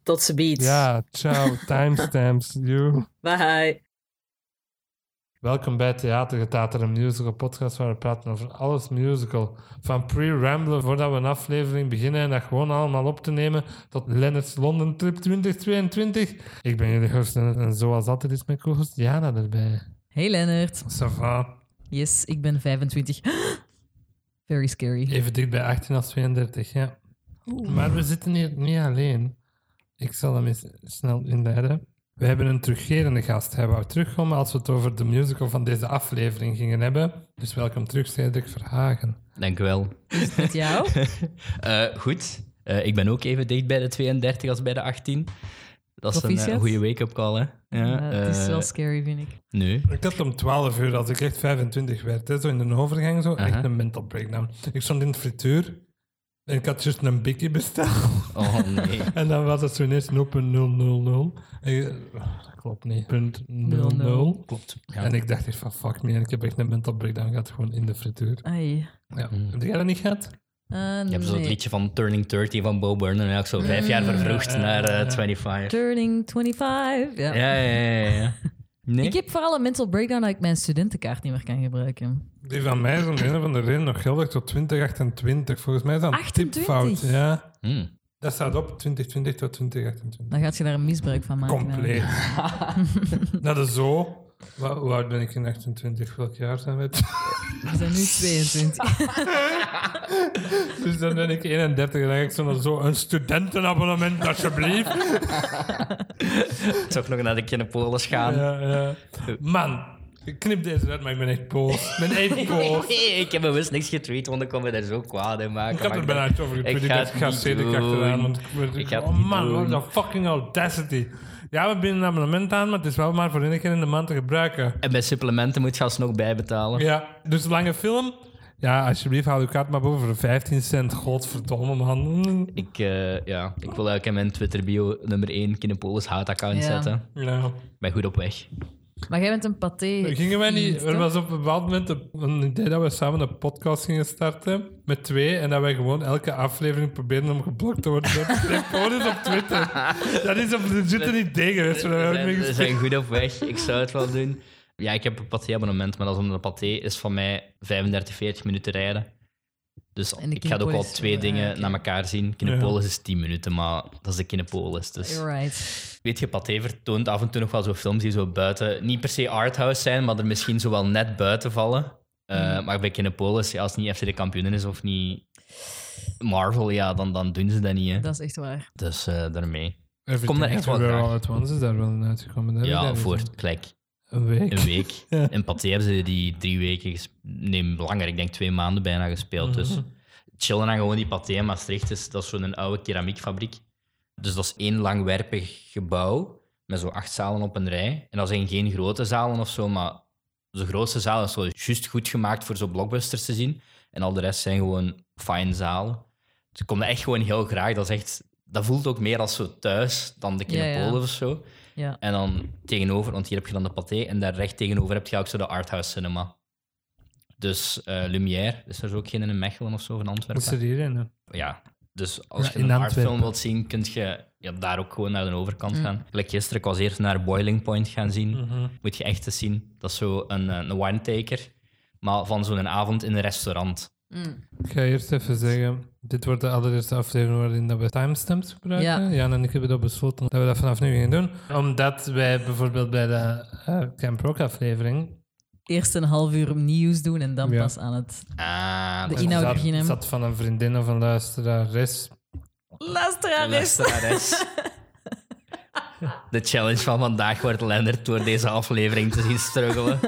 Tot ze beat. Ja, ciao. <laughs> Timestamps. You. Bye. Welkom bij Theatergetater, een musical podcast waar we praten over alles musical. Van pre-ramblen voordat we een aflevering beginnen en dat gewoon allemaal op te nemen tot Leonard's London Trip 2022. Ik ben jullie host en zoals altijd is mijn co-host Jana erbij. Hey Leonard. Ça va? Yes, ik ben 25. <gasps> Very scary. Even dicht bij 18 als 32, ja. Maar we zitten hier niet alleen. Ik zal hem eens snel inleiden. We hebben een terugkerende gast. Hij wou terugkomen als we het over de musical van deze aflevering gingen hebben. Dus welkom terug, Cedric Verhagen. Dank u wel. Met jou? <laughs> Eh, goed, Eh, ik ben ook even dicht bij de 32 als bij de 18. Dat is een, eh, goede wake-up call, hè? Ja, Ja, het is wel scary, vind ik. Nee. Ik had om 12 uur, als ik echt 25 werd, hè, zo in de overgang, zo, echt een mental breakdown. Ik stond in de frituur en ik had juist een bikkie besteld. Oh nee. <laughs> en dan was het zo ineens 0.000. En ik- dat klopt niet. Punt 00. Klopt. Ja. En ik dacht echt van fuck me, en ik heb echt een mental breakdown gehad gewoon in de frituur. Ai. Ja. Mm. Heb jij dat niet gehad? Eh, Je hebt zo het nee. liedje van Turning 30 van Bo Burnham. En eigenlijk zo vijf jaar vervroegd naar eh, 25. Turning 25. Ja. Ja, ja, ja. ja. <laughs> Nee? Ik heb vooral een mental breakdown dat ik mijn studentenkaart niet meer kan gebruiken. Die van mij is om de een of andere reden nog geldig tot 2028. Volgens mij is dat een 28? tipfout. Ja, Hmm. dat staat op 2020 tot 2028. Dan gaat je daar een misbruik van maken. Compleet. <laughs> dat is zo. Hoe oud ben ik in 28? Welk jaar zijn we? <laughs> We zijn nu 22. <laughs> dus dan ben ik 31 en dan denk ik zo, zo een studentenabonnement, alsjeblieft. Toch nog naar de Kinepolis gaan. Ja, ja. Man, ik knip deze uit, maar ik ben echt boos. Ik ben echt <laughs> boos. Nee, ik heb bewust niks getweet, want ik kon me daar zo kwaad in maken. Ik had Maar er bijna iets over ik getweet. Ik ga dacht, het ik ga doen. achteraan. Want ik, word- Ik het oh man, doen. wat een fucking audacity. Ja, we bieden een abonnement aan, maar het is wel maar voor één keer in de maand te gebruiken. En bij supplementen moet je alsnog bijbetalen. Ja, dus lange film. Ja, alsjeblieft, haal uw kaart maar boven voor 15 cent. Godverdomme, man. Ik, eh, ja, ik wil eigenlijk in mijn Twitter bio nummer 1 Kinepolis haat-account Ja. zetten. Ja. Ik ben goed op weg. Maar jij bent een paté. Gingen wij niet... Er was op een bepaald moment een- een idee dat we samen een podcast gingen starten. Met twee. En dat wij gewoon elke aflevering proberen om geblokt te worden. door telefoon op Twitter. Dat is een legit een idee geweest. we zijn, we goed op weg. Ik zou het wel doen. Ja, ik heb een paté-abonnement, maar dat is omdat de paté is van mij 35, 40 minuten rijden. Dus ik ga ook al twee dingen oké. naar elkaar zien. Kinepolis is 10 minuten, maar dat is de Kinepolis. Dus. Right. Weet je, Pathé vertoont af en toe nog wel zo films die zo buiten, niet per se arthouse zijn, maar er misschien zo wel net buiten vallen. Eh, Mhm. Maar bij Kinepolis, ja, als het niet FC de kampioen is of niet Marvel, ja, dan, dan doen ze dat niet. Hè. Dat is echt waar. Dus eh, daarmee. Everything Kom daar echt wel. All at Once is daar wel uitgekomen. Ja, voor gezien. gelijk een week. een week. <laughs> Ja. In Pathé hebben ze die drie weken, nee, langer, ik denk twee maanden bijna gespeeld. Dus Mhm. chillen dan gewoon die Pathé in Maastricht. Is, dat is zo'n oude keramiekfabriek. Dus dat is één langwerpig gebouw met zo acht zalen op een rij. En dat zijn geen grote zalen of zo, maar de grootste zaal is zo juist goed gemaakt voor zo blockbusters te zien. En al de rest zijn gewoon fine zalen. Dus ik kom daar echt gewoon heel graag. Dat, is echt, dat voelt ook meer als zo thuis dan de Ja, ja. Kinepolis of zo. Ja. En dan tegenover, want hier heb je dan de Pathé, en daar recht tegenover heb je ook zo de Arthouse Cinema. Dus eh Lumière, is er ook geen in Mechelen of zo van Antwerpen? zit hierin? hè? Ja, dus als Ja, je in een artfilm wilt zien, kun je ja, daar ook gewoon naar de overkant Mm. gaan. Gelijk gisteren, ik was eerst naar Boiling Point gaan zien. Mhm. Moet je echt eens zien. Dat is zo een, eh, een wine-taker, maar van zo'n avond in een restaurant. Mm. Ik ga eerst even zeggen, dit wordt de allereerste aflevering waarin we timestamps gebruiken. Ja. Jan en ik hebben dat besloten dat we dat vanaf nu gaan doen. Omdat wij bijvoorbeeld bij de eh, Camp Rock aflevering... Eerst een half uur nieuws doen en dan Ja. pas aan het Ah, De dat inhoud zat, beginnen. zat van een vriendin of een luisterares. luisterares. <laughs> De challenge van vandaag wordt Lennart door deze aflevering te zien struggelen.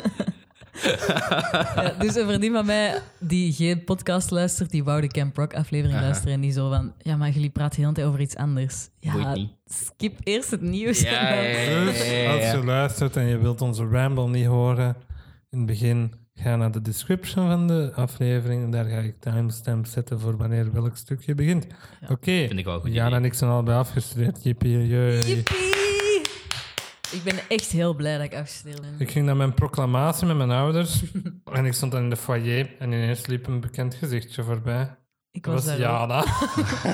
Ja, dus een vriendin van mij die geen podcast luistert, die wou de Camp Rock aflevering Aha. luisteren en die zo van, ja, maar jullie praten heel de tijd over iets anders. Ja, niet. skip eerst het nieuws. Ja, en dan- ja, ja. Dus als je luistert en je wilt onze ramble niet horen in het begin, ga naar de description van de aflevering en daar ga ik timestamps zetten voor wanneer welk stukje begint. Oké, Vind ik wel een goed Jan idee. en ik zijn allebei afgestudeerd. Jippie, jee. Ik ben echt heel blij dat ik afgestudeerd ben. Ik ging naar mijn proclamatie met mijn ouders <laughs> en ik stond dan in de foyer en ineens liep een bekend gezichtje voorbij. Ik Dat was. Jana.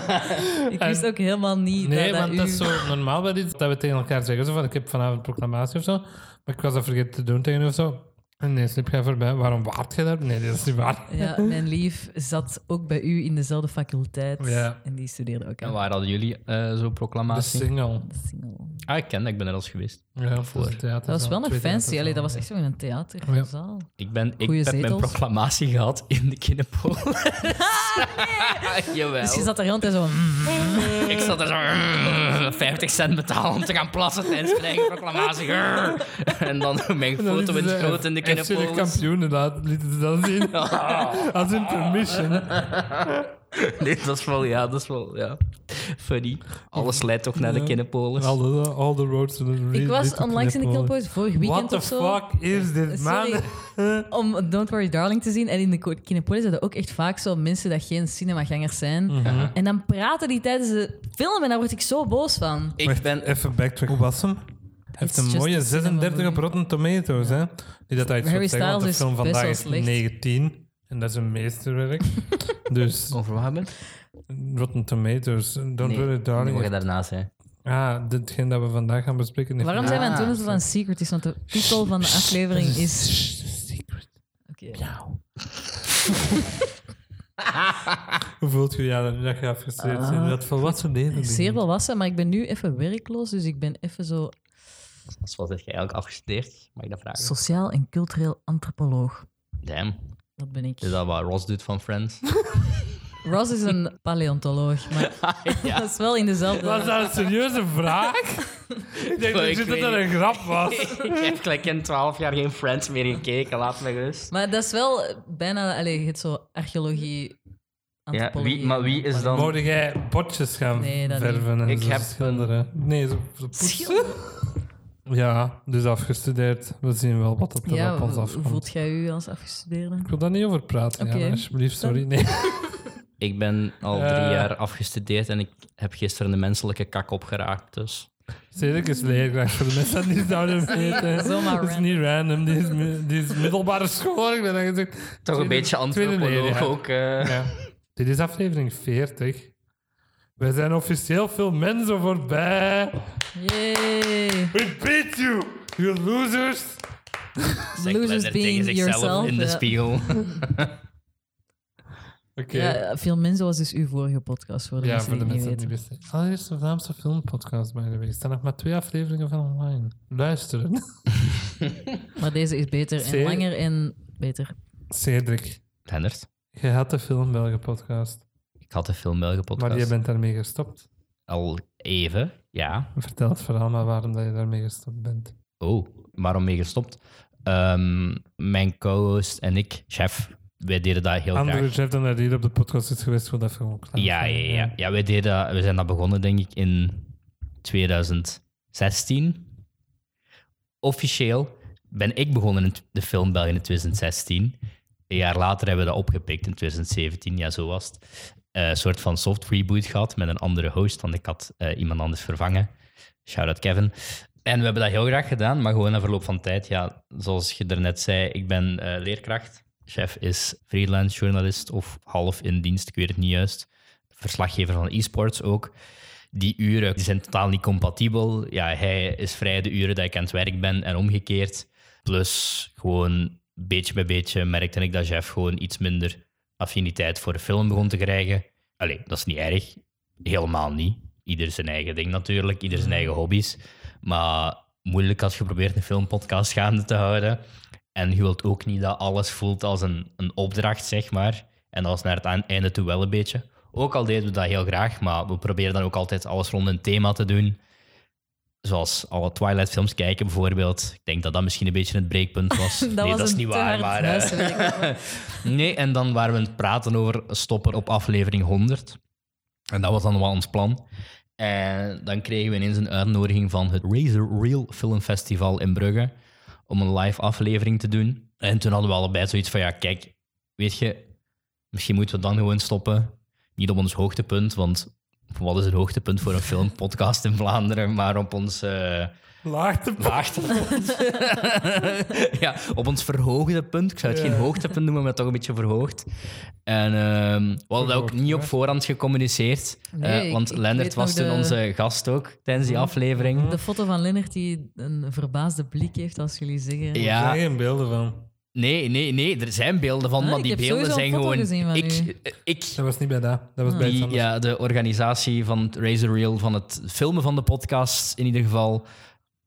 <laughs> Ik wist ook helemaal niet Nee, dat, want dat dat u... is zo normaal bij dit, dat we tegen elkaar zeggen zo van ik heb vanavond proclamatie of zo, maar ik was dat vergeten te doen tegen of zo. En ineens liep jij voorbij. Waarom waart je daar? Nee, dat is niet waar. Ja, mijn lief zat ook bij u in dezelfde faculteit. Ja. En die studeerde ook En aan waar hadden jullie eh zo'n De proclamatie? single. de single. Ah, ik ken dat, ik ben er al eens geweest. Ja, Voor. Dat was wel nog fancy. Allee, dat was echt zo in een theaterzaal. Ik, ben, ik Goeie heb mijn zetels. proclamatie gehad in de Kinepolis. <laughs> Jawel. Dus je zat daar heel de tijd zo... mm. Ik zat er zo 50 cent betalen om te gaan plassen tijdens mijn eigen proclamatie. en dan mijn foto in het groot in de Kinepolis. Kinepolis. kampioenen laten, lieten ze dat zien. <laughs> Als een permission. <laughs> Nee, dat is wel, ja, dat is wel, ja. Funny. Alles leidt toch naar de Ja. Kinepolis. All the, all the roads to the Ik was onlangs in de Kinepolis, vorig weekend What the of zo. fuck is dit, man? Sorry. <laughs> Om Don't Worry Darling te zien. En in de Kinepolis hadden ook echt vaak zo mensen dat geen cinemagangers zijn. Mhm. En dan praten die tijdens de film en daar word ik zo boos van. Ik ben... Even backtrack. Hoe was hem? Hij heeft een mooie a cinema 36 op. Rotten Tomatoes, hè? Niet dat hij iets Harry wil zeggen, want de film best vandaag wel is slecht. 19. En dat is een meesterwerk. <laughs> dus Over wat hebben? Rotten Tomatoes, Don't Nee, Worry die Darling. mag je daarnaast zijn. Ah, ditgene dat we vandaag gaan bespreken. Waarom zijn we aan het doen Ah, het een secret is? Want de titel van de aflevering is... Secret. Oké. <laughs> Hoe voelt je ja, nu dat je afgestudeerd Ah. bent? Dat volwassen leven. Zeer volwassen, maar ik ben nu even werkloos, dus ik ben even zo Dus wat heb je eigenlijk afgestudeerd? Mag ik dat vragen? sociaal en cultureel antropoloog. Damn. Dat ben ik. Is dat wat Ross doet van Friends? <laughs> Ross is een paleontoloog, maar ja. <laughs> <laughs> dat is wel in dezelfde... Was dat een serieuze vraag? ik denk Ik dat dat een grap was. ik heb gelijk in 12 jaar geen Friends meer gekeken. Laat me gerust. Maar dat is wel bijna... Allee, je hebt zo archeologie, Ja, wie, maar wie is dan... Mocht jij botjes gaan Nee, dat verven en Ik zo heb schilderen? Nee, zo, zo poetsen. Ja, dus afgestudeerd. We zien wel wat dat er Ja, op ons hoe afkomt. voelt jij u als afgestudeerde? Ik wil daar niet over praten, ja, alsjeblieft. Sorry. Nee. <laughs> Ik ben al drie Eh. jaar afgestudeerd en ik heb gisteren de menselijke kak opgeraakt. Dus Cedric is leerkracht voor de mensen die het zouden <laughs> weten. Dat is random. niet random. Die is, mi- die is middelbare school. Ik ben dan gezegd. toch een beetje antropoloog leerjaar. ook. eh. Ja. Dit is aflevering 40. Wij zijn officieel veel mensen voorbij. Yay! We beat you, you losers. Zegt Losers being tegen zichzelf yourself, in de ja. spiegel. <laughs> Oké. Ja, veel mensen was dus uw vorige podcast, voor de Ja, mensen voor de die het mensen niet die weten. het niet wisten. Allereerste Vlaamse filmpodcast, by the way. Er staan nog maar twee afleveringen van online. Luisteren. <laughs> Maar deze is beter en Zeer- langer en beter. Cedric, Lennart, je had de Film Belgen podcast, ik had de film Belgen podcast maar je bent daarmee gestopt. al even, ja. Vertel het verhaal maar waarom dat je daarmee gestopt bent. Oh, waarom mee gestopt? Ehm, mijn co-host en ik, chef, wij deden dat heel Andere graag. chef dan dat hier op de podcast is geweest, wil dat gewoon klaar Ja, ja, ja. ja wij, deden, dat- we zijn dat begonnen, denk ik, in 2016. Officieel ben ik begonnen in de film België in 2016. Een jaar later hebben we dat opgepikt in 2017. Ja, zo was het. Eh, een soort van soft reboot gehad met een andere host, want ik had eh, iemand anders vervangen. Shout-out Kevin. En we hebben dat heel graag gedaan, maar gewoon na verloop van tijd, ja, zoals je daarnet zei, ik ben eh, leerkracht. Chef is freelance journalist of half in dienst, ik weet het niet juist. Verslaggever van e-sports ook. Die uren die zijn totaal niet compatibel. Ja, hij is vrij de uren dat ik aan het werk ben en omgekeerd. Plus gewoon beetje bij beetje merkte ik dat Chef gewoon iets minder affiniteit voor de film begon te krijgen. Allee, dat is niet erg. Helemaal niet. Ieder zijn eigen ding natuurlijk, ieder zijn eigen hobby's. Maar moeilijk als je probeert een filmpodcast gaande te houden. En je wilt ook niet dat alles voelt als een, een opdracht, zeg maar. En dat is naar het einde toe wel een beetje. Ook al deden we dat heel graag, maar we proberen dan ook altijd alles rond een thema te doen. Zoals alle Twilight-films kijken bijvoorbeeld. Ik denk dat dat misschien een beetje het breekpunt was. <laughs> Dat nee, was dat is niet waar, maar... eh, <laughs> nee, en dan waren we aan het praten over stoppen op aflevering 100. En dat was dan wel ons plan. En dan kregen we ineens een uitnodiging van het Razor Reel Film Festival in Brugge om een live aflevering te doen. En toen hadden we allebei zoiets van, ja, kijk, weet je, misschien moeten we dan gewoon stoppen. Niet op ons hoogtepunt, want wat is het hoogtepunt voor een filmpodcast in Vlaanderen, maar op ons... eh, Laagtepunt. Laagtepunt. ja, op ons verhoogde punt. Ik zou het Ja. geen hoogtepunt noemen, maar toch een beetje verhoogd. En ehm, we hadden dat ook niet op voorhand gecommuniceerd. Nee, eh, want ik Lennart was toen de- onze gast ook tijdens die aflevering. De foto van Lennart die een verbaasde blik heeft als jullie zeggen. Er zijn Ja, geen beelden van. Nee, nee, nee, er zijn beelden van, Ah, maar die beelden zijn gewoon. gezien van Ik, u. ik, Dat was niet bij dat. Dat was bij iets die, anders. ja, de organisatie van het Razor Reel, van het filmen van de podcast in ieder geval,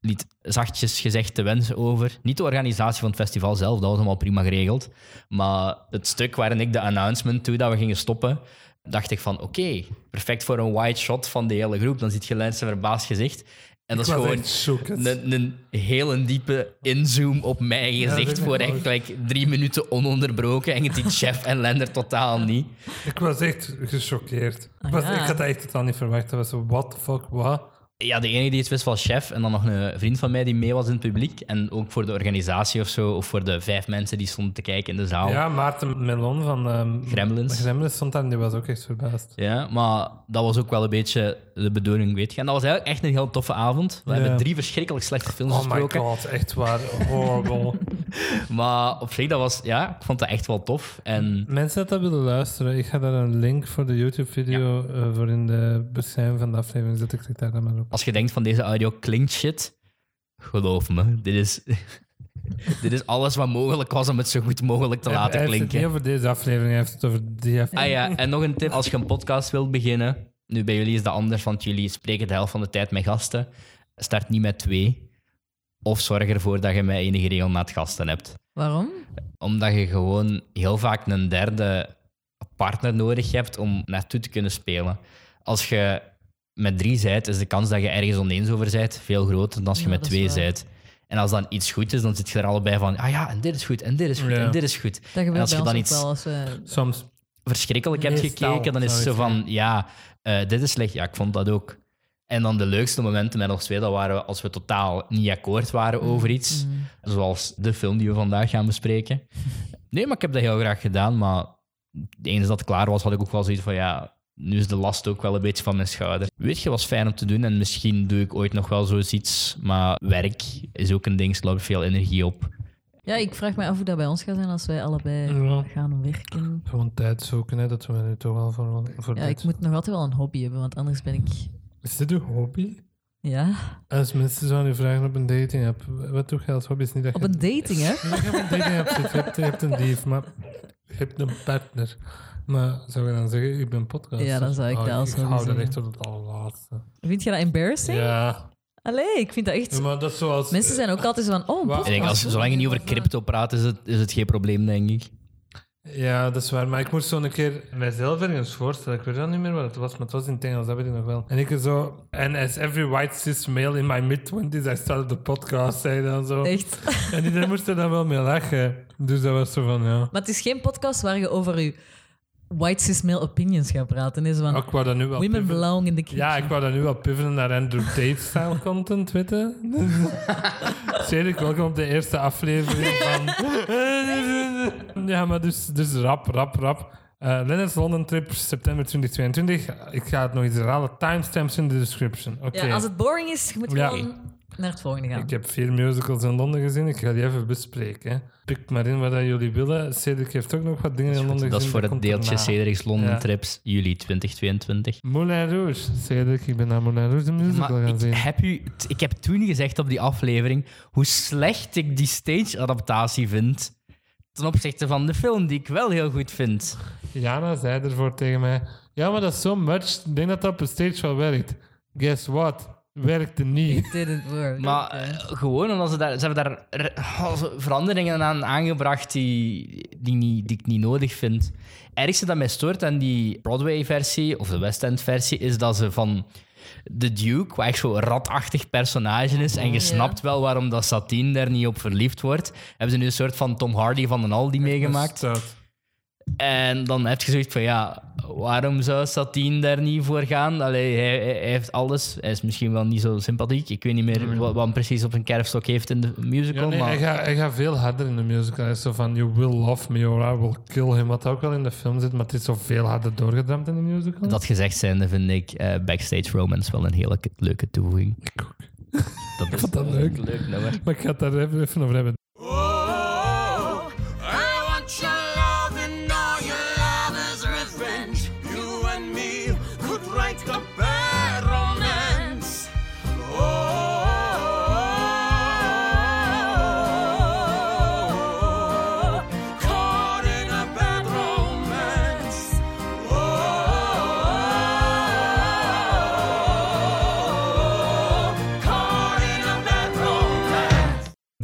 liet zachtjes gezegd te wensen over. Niet de organisatie van het festival zelf, dat was allemaal prima geregeld. Maar het stuk waarin ik de announcement toe dat we gingen stoppen, dacht ik van oké, perfect voor een wide shot van de hele groep. Dan ziet je Lens een verbaasd gezicht. En dat Ik is gewoon een, een hele diepe inzoom op mijn gezicht voor echt like, drie minuten ononderbroken. En je ziet Chef en Lender totaal niet. Ik was echt gechoqueerd. Ah, ik, was, ja. ik had dat echt totaal niet verwacht. Dat was zo, what the fuck, wat? Ja, de enige die het wist was chef. En dan nog een vriend van mij die mee was in het publiek. En ook voor de organisatie of zo. Of voor de vijf mensen die stonden te kijken in de zaal. Ja, Maarten Melon van ehm Gremlins. Gremlins stond daar en die was ook echt verbaasd. Ja, maar dat was ook wel een beetje de bedoeling, weet je. En dat was eigenlijk echt een heel toffe avond. We Ja. hebben drie verschrikkelijk slechte films Oh my besproken. god, echt waar. <laughs> Horrible. Maar op zich, dat was, ja, ik vond dat echt wel tof. En Mensen dat dat willen luisteren, ik ga daar een link voor de YouTube-video eh, voor in de beschrijving van de aflevering. Zet ik daar dan maar op. als je denkt van deze audio klinkt shit, geloof me, dit is, <laughs> dit is alles wat mogelijk was om het zo goed mogelijk te Hij- laten hij heeft het klinken. niet over deze aflevering, hij heeft het over die aflevering. Ah ja, <laughs> en nog een tip. Als je een podcast wilt beginnen, nu bij jullie is dat anders, want jullie spreken de helft van de tijd met gasten. Start niet met twee. Of zorg ervoor dat je met enige regelmaat gasten hebt. Waarom? Omdat je gewoon heel vaak een derde partner nodig hebt om naartoe te kunnen spelen. Als je met drie zijt, is de kans dat je ergens oneens over bent veel groter dan als je Ja, met twee zijt. En als dan iets goed is, dan zit je er allebei van, ah ja, en dit is goed, en dit is goed, Ja. en dit is goed. Dat En gebeurt als je dan iets wel. Als we... Soms. verschrikkelijk hebt gekeken, dan is het zo van, ja, eh, dit is slecht. Ja, ik vond dat ook. En dan de leukste momenten met ons twee, dat waren als we totaal niet akkoord waren over iets. Mm. Zoals de film die we vandaag gaan bespreken. <laughs> Nee, maar ik heb dat heel graag gedaan. Maar eens dat het klaar was, had ik ook wel zoiets van, ja, nu is de last ook wel een beetje van mijn schouder. Weet je, was fijn om te doen en misschien doe ik ooit nog wel zoiets. Maar werk is ook een ding, sloopt veel energie op. Ja, ik vraag me af hoe dat bij ons gaat zijn als wij allebei Ja. gaan werken. Gewoon tijd zoeken, hè. dat we nu toch wel voor, voor Ja, dit. ik moet nog altijd wel een hobby hebben, want anders ben ik... Is dit uw hobby? Ja, Als mensen zouden u vragen op een dating app, wat doe je als hobby? Is niet dat op je... een dating, hè? <laughs> Je op een dating app zit, je hebt, je hebt een dief, maar Je hebt een partner. Maar zou je dan zeggen, ik ben podcast? Ja, dan zou ik dat Ik alsnog hou dat zeggen. echt tot het allerlaatste. Vind je dat embarrassing? Ja. Allee, ik vind dat echt... Ja, maar dat is zoals... Mensen zijn ook altijd zo van, oh, podcast. Ik denk, als, zolang je niet over crypto praat, is het, is het geen probleem, denk ik. Ja, dat is waar. Maar ik moest zo een keer mijzelf ergens voorstellen. Ik weet dan niet meer wat het was, maar het was in het Engels, dat weet ik nog wel. En ik zo... And as every white cis male in my mid-twenties, I started the podcast, zei dan zo. Echt. En iedereen moest er dan wel mee lachen. Dus dat was zo van, ja... Maar het is geen podcast waar je over je white cis male opinions gaat praten. Is van, ik wou dat nu wel women belong in the kitchen. Ja, ik wou dat nu wel pivoten naar Andrew Tate-style content, weet je? <laughs> Cedric, welkom op de eerste aflevering van... <laughs> Ja, maar dus, dus rap, rap, rap. Eh Lennart's London Trip, september 2022. Ik ga het nog eens herhalen. Timestamps in de description. Oké. Ja, als het boring is, je moet Ja. gewoon naar het volgende gaan. Ik heb vier musicals in Londen gezien. Ik ga die even bespreken. hè. Pik maar in wat dat jullie willen. Cedric heeft ook nog wat dingen in Londen Dat is gezien. voor het deeltje. Cedric's London Ja. Trips, juli 2022. Moulin Rouge. Cedric, ik ben naar Moulin Rouge de musical Maar gaan zien. ik heb, u, t- ik heb toen gezegd op die aflevering hoe slecht ik die stage-adaptatie vind ten opzichte van de film, die ik wel heel goed vind. Jana zei ervoor tegen mij: Ja, maar dat is zo much. Ik denk dat dat op een stage wel werkt. Guess what? Werkte niet. It didn't work. Maar eh, gewoon omdat ze daar, ze hebben daar oh, zo veranderingen aan aangebracht die, die, niet, die ik niet nodig vind. Het ergste dat mij stoort aan die Broadway-versie, of de West End-versie, is dat ze van de Duke, waar echt zo'n ratachtig personage is, en je Ja. snapt wel waarom dat Satine daar niet op verliefd wordt, hebben ze nu een soort van Tom Hardy van den Aldi meegemaakt. Stout. En dan heb je zoiets van, ja, waarom zou Satine daar niet voor gaan? Allee, hij, hij- heeft alles. Hij is misschien wel niet zo sympathiek. Ik weet niet meer wat, wat hij precies op een kerfstok heeft in de Ja, musical. nee, maar hij, gaat, hij gaat veel harder in de musical. Hij is zo van: You will love me or I will kill him. Wat ook wel in de film zit, maar het is zo veel harder doorgedramd in de musical. dat gezegd zijnde vind ik eh, Backstage Romance wel een hele leuke toevoeging. Dat is vond dat leuk. leuk nummer. Maar ik ga het daar even, even over hebben.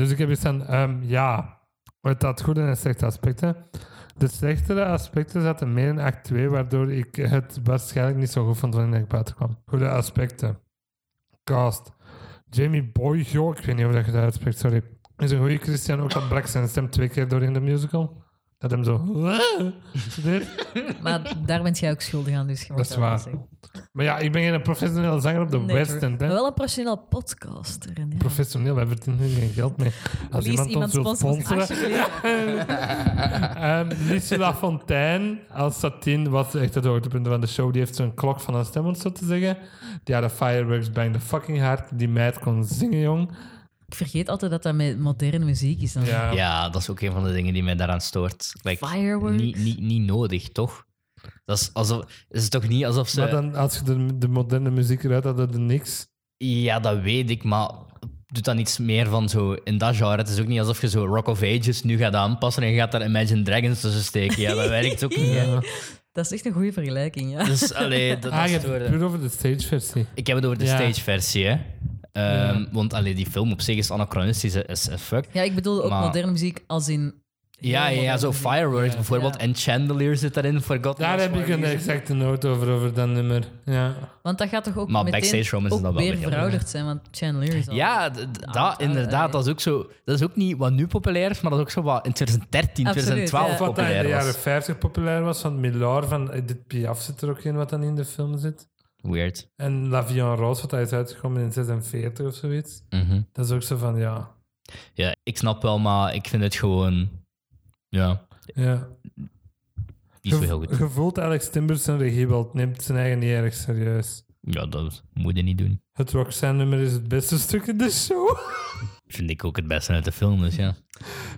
Dus ik heb hier staan: ehm, Ja, het had goede en slechte aspecten. De slechtere aspecten zaten meer in act 2, waardoor ik het waarschijnlijk niet zo goed vond wanneer ik buiten kwam. Goede aspecten. Cast. Jamie Boyjo, ik weet niet hoe dat je dat uitspreekt, sorry. Is een goede Christian, ook al brak zijn stem twee keer door in de musical. Dat hem zo... <laughs> Maar daar bent jij ook schuldig aan, dus Dat is waar. Maar ja, ik ben geen professionele zanger op de Nee, West End. Hè. wel een professioneel podcaster. Ja. Professioneel, wij verdienen geen geld mee. Als Lies, iemand, ons wil sponsor ons sponsoren... Um, <laughs> Lucie Lafontaine als Satine was echt het hoogtepunt van de show. Die heeft zo'n klok van een stem, om zo te zeggen. Die had de fireworks bang de fucking hard. Die meid kon zingen, jong. Ik vergeet altijd dat dat met moderne muziek is. Dan. Ja. Ja, dat is ook een van de dingen die mij daaraan stoort. Like, Fireworks? Niet, niet, niet nodig, toch? Dat is, alsof, het is toch niet alsof ze... Maar dan, als je de, de moderne muziek eruit had, had je niks. Ja, dat weet ik, maar doet dan iets meer van zo in dat genre. Het is ook niet alsof je zo Rock of Ages nu gaat aanpassen en je gaat daar Imagine Dragons tussen steken. Ja, dat werkt ook niet. Ja. <laughs> Dat is echt een goede vergelijking, ja. Dus, allee, dat, dat Ah, je hebt het door- puur over de stageversie. Ik heb het over de Ja. stageversie, hè. Ehm, Want allee, die film op zich is anachronistisch is, fuck. Ja, ik bedoel ook Maar- moderne muziek als in... Ja, ja, ja, zo. Fireworks Ja. bijvoorbeeld. Ja. En Chandelier zit daarin, Forgotten Daar heb ik een exacte noot over, over dat nummer. Ja. Want dat gaat toch ook Maar meteen Backstage Romance is ook wel weer verouderd zijn, want Chandelier is al... Ja, Ah, dat inderdaad. Dat is ook zo. Dat is ook niet wat nu populair is, maar dat is ook zo wat in 2013, Absoluut, 2012 ja. Of wat in populair de was. jaren 50 populair was, van Millar, van Edith Piaf zit er ook in, wat dan in de film zit. Weird. En La Vie en Rose, wat hij is uitgekomen in 46 of zoiets. Mhm. Dat is ook zo van, ja... Ja, ik snap wel, maar ik vind het gewoon. Ja, ja. niet zo heel goed. Je voelt Alex Timbers zijn regie wel, het neemt zijn eigen niet erg serieus. Ja, dat moet je niet doen. Het Roxanne nummer is het beste <laughs> stuk in de show. Vind ik ook het beste uit de film, dus ja.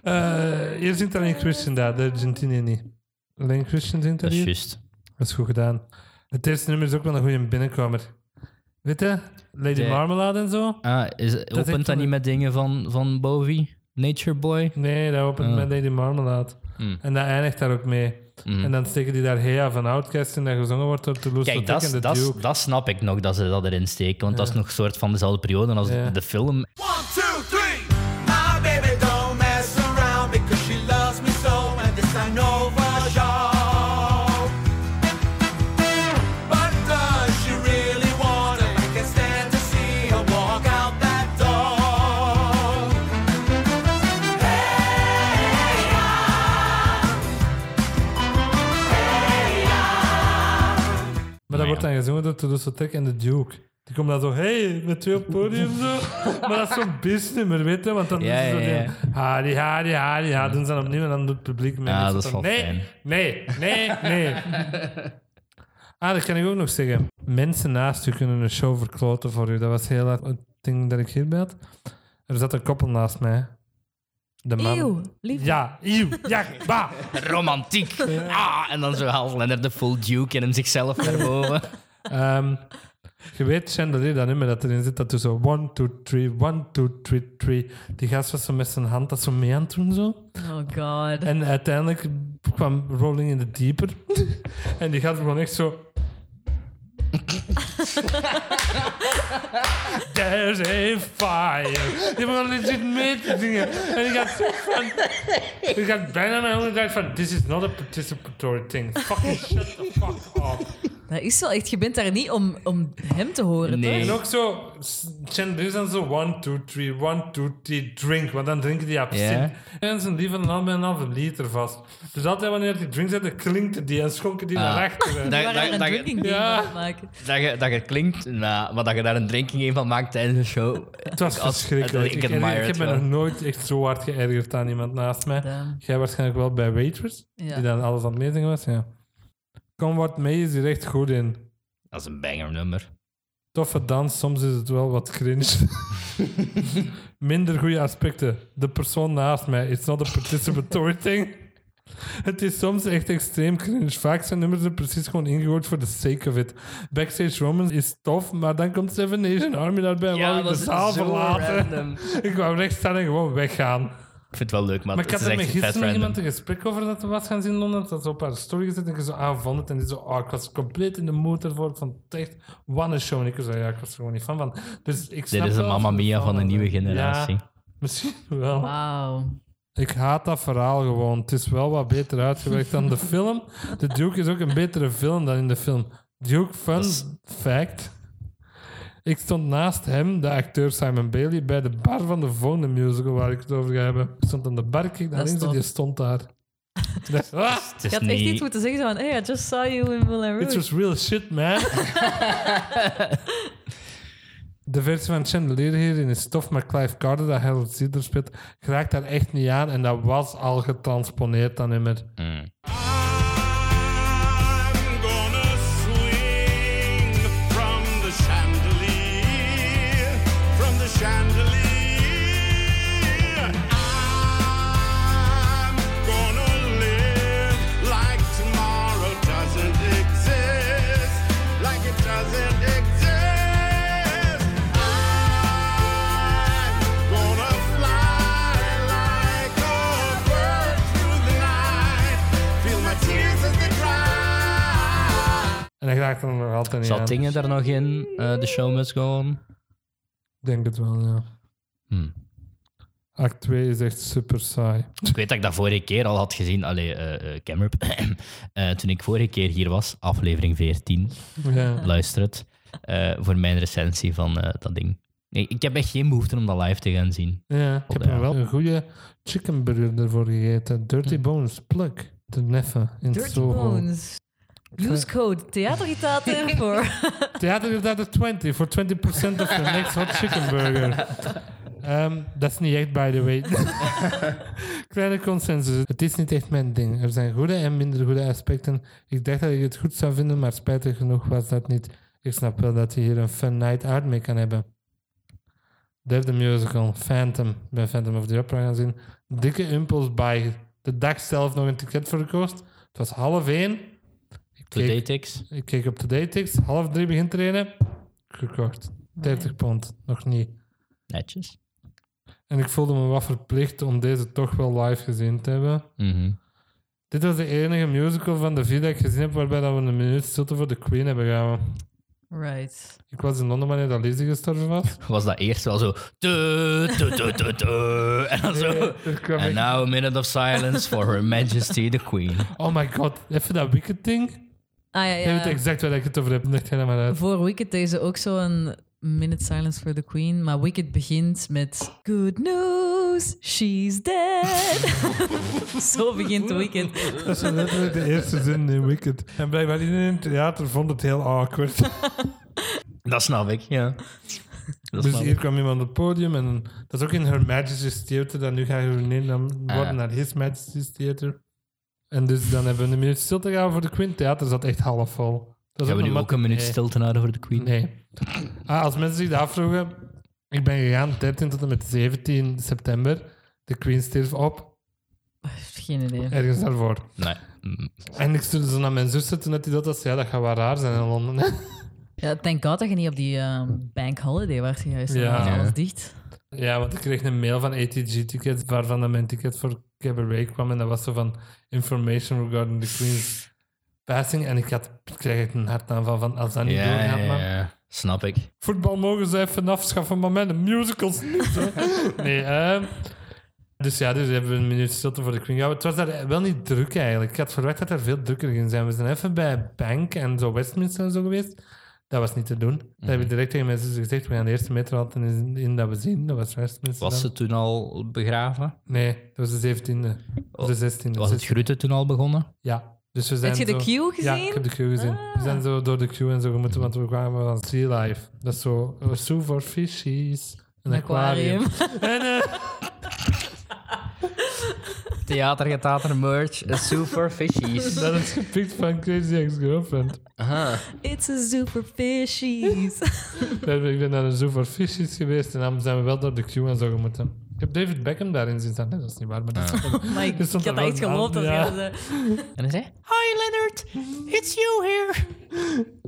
Eh hier zingt alleen Christian daar, de Argentinië niet. Alleen Christian zingt Dat is juist. Dat is goed gedaan. Het eerste nummer is ook wel een goede binnenkomer. Weet je? Lady De... Marmalade en zo. Ah, is, opent dat niet met dingen van, van Bowie? Nature Boy? Nee, dat opent ah. met Lady Marmalade. Hmm. En dat eindigt daar ook mee. Hmm. En dan steken die daar Hea van Outcast in, dat gezongen wordt door Toulouse Kijk, dat, dat, dat snap ik nog, dat ze dat erin steken. Want dat is nog een soort van dezelfde periode als de film. 1, 2, 3! Dan gezongen door Toulouse Lautrec en de Duke. Die komen dan zo, hey, met twee op het podium zo. maar dat is zo'n beestnummer, weet je? Want dan Ja, doen ze zo ja, die, Hadi, hadi, hadi, ja, doen ze dan opnieuw en dan doet het publiek mee. Ja, Dus dat is dan, nee, nee, nee, nee. ah, dat kan ik ook nog zeggen. Mensen naast u kunnen een show verkloten voor u. Dat was heel hard het ding dat ik hierbij had. Er zat een koppel naast mij. De man. Eeuw, lief. Ja, eeuw, ja, bah. Romantiek. Ah, en dan zo half Leonard de full Duke en hem zichzelf naar boven. Ehm, je weet, Chandelier, dat nummer dat erin zit, dat doet zo 1, 2, 3, 1, 2, 3, 3. Die gast was zo met zijn hand dat zo mee aan het doen zo. Oh god. En uiteindelijk kwam Rolling in the Deeper. <laughs> en die gaat gewoon echt zo... <laughs> There's a fire. Die begon legit mee te zingen. En zo van... Die gaat bijna naar de tijd van... This is not a participatory thing. Fucking shut the fuck up. Dat is wel echt, je bent daar niet om, om hem te horen, Nee. En ook zo, Chandelier is dan zo 1, 2, 3, 1, 2, 3, drink. Want dan drinken die absint. En ze een halve en een halve liter vast. Dus altijd wanneer die drinkt zetten, klinkt die en schonken die Ah. naar achteren. Dat- dat- een dat- drinking Ja. maken. Dat je, dat je klinkt, nou, maar dat je daar een drinking in van maakt tijdens een show. Het was Als- verschrikkelijk. ik heb me nog nooit echt zo hard geërgerd aan iemand naast mij. Damn. Jij waarschijnlijk wel bij Waitress, Ja. die dan alles aan het meezingen was. Ja. Wat mee is hier echt goed in. Dat is een banger nummer. Toffe dans, soms is het wel wat cringe. <laughs> Minder goede aspecten. De persoon naast mij, it's not a participatory <laughs> thing. Het is soms echt extreem cringe. Vaak zijn nummers er precies gewoon ingegooid voor the sake of it. Backstage Romance is tof, maar dan komt Seven Nation Army daarbij en wou ik de zaal verlaten. <laughs> Ik wou recht staan en gewoon weggaan. Ik vind het wel leuk, maar, Maar ik het had is er met echt vet gisteren iemand een gesprek over dat er was gaan zien in Londen. Dat ze op haar story gezet en ik zo, ah, vond het. En die zo, oh, ik was compleet in de mood ervoor. Ik vond het echt one show. En ik zei, ja, ik was er gewoon niet van. Dus ik Dit snap is de wel Mamma Mia van de nieuwe generatie. Ja, <laughs> misschien wel. Wauw. Ik haat dat verhaal gewoon. Het is wel wat beter uitgewerkt dan de <laughs> film. De Duke is ook een betere film dan in de film. Duke, fun is- fact. Ik stond naast hem, de acteur Simon Bailey, bij de bar van de volgende musical waar ik het over ga hebben. Ik stond aan de bar, ik keek naar links en die stond daar. Ik dacht, <laughs> ah, Je had echt iets niet... moeten zeggen zo van, hey, I just saw you in Moulin It was real shit, man. De versie van Chandelier hierin is tof, maar Clive Carter, dat Harold Cedar speelt, geraakt daar echt niet aan. En dat was al getransponeerd dan nummer. Mm. Er nog altijd niet Zat aan. dingen daar nog in? Eh The Show Must Go On? Ik denk het wel, ja. Hm. Act 2 is echt super saai. Ik weet dat ik dat vorige keer al had gezien. Allee, eh eh. <clears throat> Eh, toen ik vorige keer hier was, aflevering 14, Ja. luister het, eh, voor mijn recensie van eh, dat ding. Nee, ik heb echt geen behoefte om dat live te gaan zien. ja. Ik heb er wel een goede chicken burger ervoor gegeten. Dirty Bones, pluk. De neffe in Dirty Soho. Bones. Use code theatergitaten <laughs> voor... Theater is de 20 voor 20% of the <laughs> next hot chicken burger. Ehm, dat is niet echt, by the way. <laughs> Kleine consensus. Het is niet echt mijn ding. Er zijn goede en minder goede aspecten. Ik dacht dat ik het goed zou vinden, maar spijtig genoeg was dat niet. Ik snap wel dat je hier een fun night out mee kan hebben. Derde musical, Phantom. Bij Phantom of the Opera gaan zien. Dikke impuls bij. De dag zelf nog een ticket voor gekocht. Het was half één. Ik keek- Today Tix. ik keek op de datex. Half drie begint te trainen. Gekocht. 30 pond. Nog niet. Netjes. En ik voelde me wat verplicht om deze toch wel live gezien te hebben. Mhm. Dit was de enige musical van de vier dat ik gezien heb waarbij dat we een minuut stilte voor de Queen hebben gehouden. Right. Ik was in Londen wanneer dat Lizzie gestorven was. Was dat eerst wel zo... en dan zo... And now a minute of silence for Her Majesty the Queen. Oh my god, even dat Wicked ding. Ah ja, Je weet ja. exact waar ik het over heb. Leg jij dat maar uit. Voor Wicked deze ook zo'n minute silence for the queen. Maar Wicked begint met Good news, she's dead. <laughs> Zo begint Wicked. Dat is letterlijk de eerste zin in Wicked. En blijkbaar iedereen in het theater vond het heel awkward. <laughs> Dat snap ik, ja. Dat Dus hier kwam iemand op het podium en dat is ook in Her Majesty's Theater dat nu gaat gerenamed worden Ah. naar His Majesty's Theater. En dus dan hebben we een minuut stilte gehouden voor de Queen. Het theater zat echt half vol. Dat Gaan we nu ook een minuut stilte houden voor de Queen? Nee. Ah, als mensen zich dat afvroegen, ik ben gegaan 13 tot en met 17 september. De Queen stierf op, Geen idee. ergens daarvoor. Nee. En ik stuurde zo naar mijn zuster toen dat hij dat was. Ja, dat gaat wel raar zijn in Londen. hè. Ja, thank god dat je niet op die ehm, bank holiday was geweest. Ja. Was alles dicht. Ja, want ik kreeg een mail van ATG-tickets, waarvan dan mijn ticket voor Cabaret kwam. En dat was zo van information regarding the Queen's passing. En ik, had, ik kreeg echt een hartaanval van als dat niet Ja, doorgaat, ja, ja. Snap ik. Voetbal mogen ze even afschaffen, maar met de musicals niet. Hè. <laughs> nee, ehm, dus ja, dus hebben we een minuut stilte voor de Queen gehouden. Het was daar wel niet druk eigenlijk. Ik had verwacht dat er veel drukker ging zijn. We zijn even bij Bank en zo Westminster en zo geweest. Dat was niet te doen. Dat heb ik direct tegen mijn zus gezegd. We gaan de eerste meter altijd in, in dat we zien. Dat was Westminster. Was dan. ze toen al begraven? Nee, dat was de 17e. Of de 16e. Was het grutten toen al begonnen? Ja. Dus we zijn Heb je de queue gezien? Ja, ik heb de queue gezien. We zijn zo door de queue en zo gemoeten, want we kwamen van Sea Life. Dat is zo zoo voor fishies. Een aquarium. <laughs> En, eh, <laughs> Theater, getater, merch, a zoo for fishies. dat is gepikt van Crazy Ex-Girlfriend. Aha. It's a super fishies. <laughs> Ik ben naar een fishies geweest en dan zijn we wel door de queue en zo gemoeten. Ik heb David Beckham daarin zien staan. Nee, dat is niet waar, maar dat is Maar ik, had er dat echt geloofd ja. dat zei. <laughs> En hij zei, Hi Leonard, it's you here.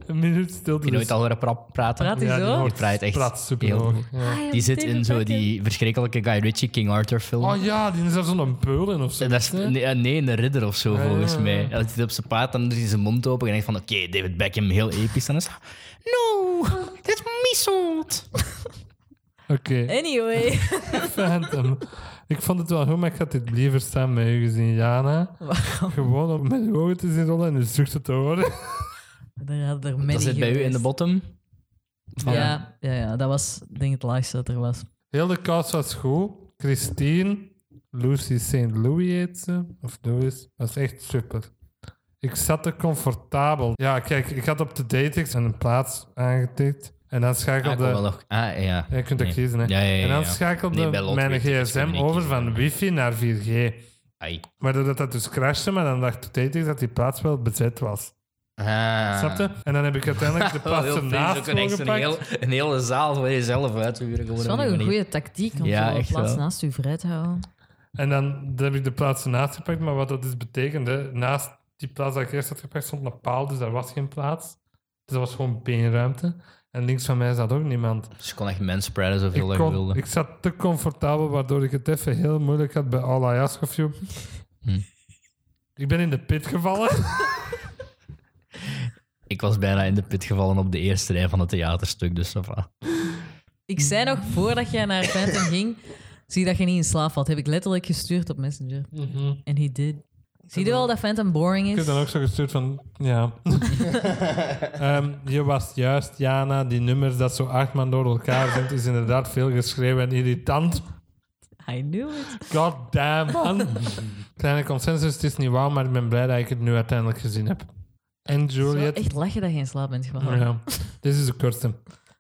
een minuut stilte. Heb je nooit al horen pra- praten? Praat hij Ja, die zo? praat echt praat super heel hoog. goed. Ja. Die zit in zo die verschrikkelijke Guy Ritchie King Arthur film. Oh ja, die is daar zo'n beul in of zo. Dat is, nee, eh, nee, een ridder of zo, Ah, volgens ja, mij. ja. Dan zit hij op zijn paard, dan doet hij zijn mond open en denkt van, oké, David Beckham, heel episch. En dan is hij, no, that's me salt. Oké. Anyway. <laughs> Phantom. Ik vond het wel goed, maar ik had dit liever staan met u gezien, Jana. Waarom? Gewoon om met uw ogen te zien rollen en zuchten te horen. <laughs> Daar hadden er many Dat zit bij u in de bottom. Ja, ja, ja, dat was denk ik het laagste dat er was. Heel de cast was goed. Christine, Lucy St. Louis heet ze. Of Louis. was echt super. Ik zat er comfortabel. Ja, kijk, ik had op de datex een plaats aangetikt. En dan Ah, ik schakelde... nog... Ah, ja. Je kunt dat Nee. kiezen, hè. Ja, ja, ja, en dan schakelde Nee, mijn ik gsm ik over van wifi naar 4G. Ai. Waardoor dat, dat dus crashte, maar dan dacht de datex dat die plaats wel bezet was. Ah. Snap je? En dan heb ik uiteindelijk de <laughs> plaats ernaast je gewoon een, gepakt. heel, een hele zaal voor jezelf uithuren. Dat is wel een goede tactiek om Ja, zo echt plaats wel. naast u vrij te houden. En dan, dan heb ik de plaats ernaast gepakt, maar wat dat dus betekende, naast die plaats dat ik eerst had gepakt stond een paal, dus daar was geen plaats. Dus dat was gewoon beenruimte. En links van mij zat ook niemand. Dus je kon echt manspreaden zoveel Ik, dat je kon, wilde. ik zat te comfortabel, waardoor ik het even heel moeilijk had bij All I Ask of You. Hm. Ik ben in de pit gevallen. <laughs> Ik was bijna in de put gevallen op de eerste rij van het theaterstuk, dus va. Ik zei nog voordat jij naar Phantom ging, zie dat je niet in slaap valt. Heb ik letterlijk gestuurd op Messenger. En he did. Zie je wel dat Phantom boring Ik heb is? dan ook zo gestuurd van, ja. <laughs> Ehm, je was juist, Jana, die nummers dat zo acht man door elkaar zijn, is inderdaad veel geschreven en irritant. I knew it. God damn, man. Kleine consensus, het is niet wauw, maar ik ben blij dat ik het nu uiteindelijk gezien heb. En is Juliet. echt lachen dat je in slaap bent gevallen. Ja, dit is de kortste.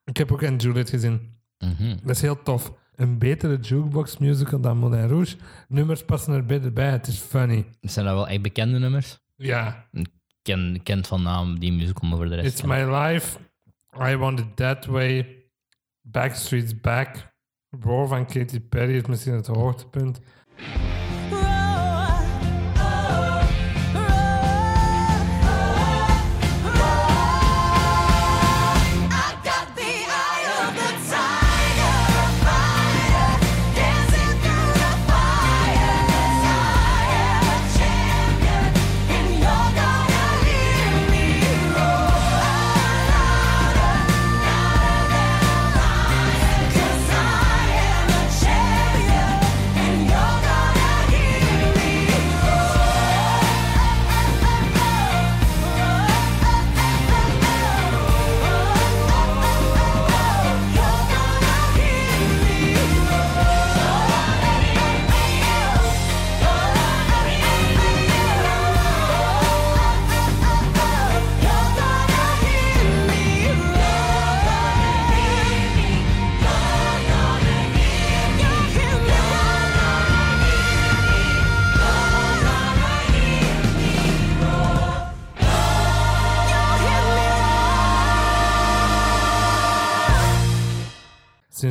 Ik heb ook en Juliet gezien. Mhm. Dat is heel tof. Een betere jukebox musical dan Moulin Rouge. Nummers passen er beter bij. Het is funny. Zijn dat wel echt bekende nummers? Ja. Ik ken, kent van naam die musical, maar voor de rest... It's My Life. I Want It That Way. Backstreet's Back. Roar van Katy Perry is misschien het hoogtepunt.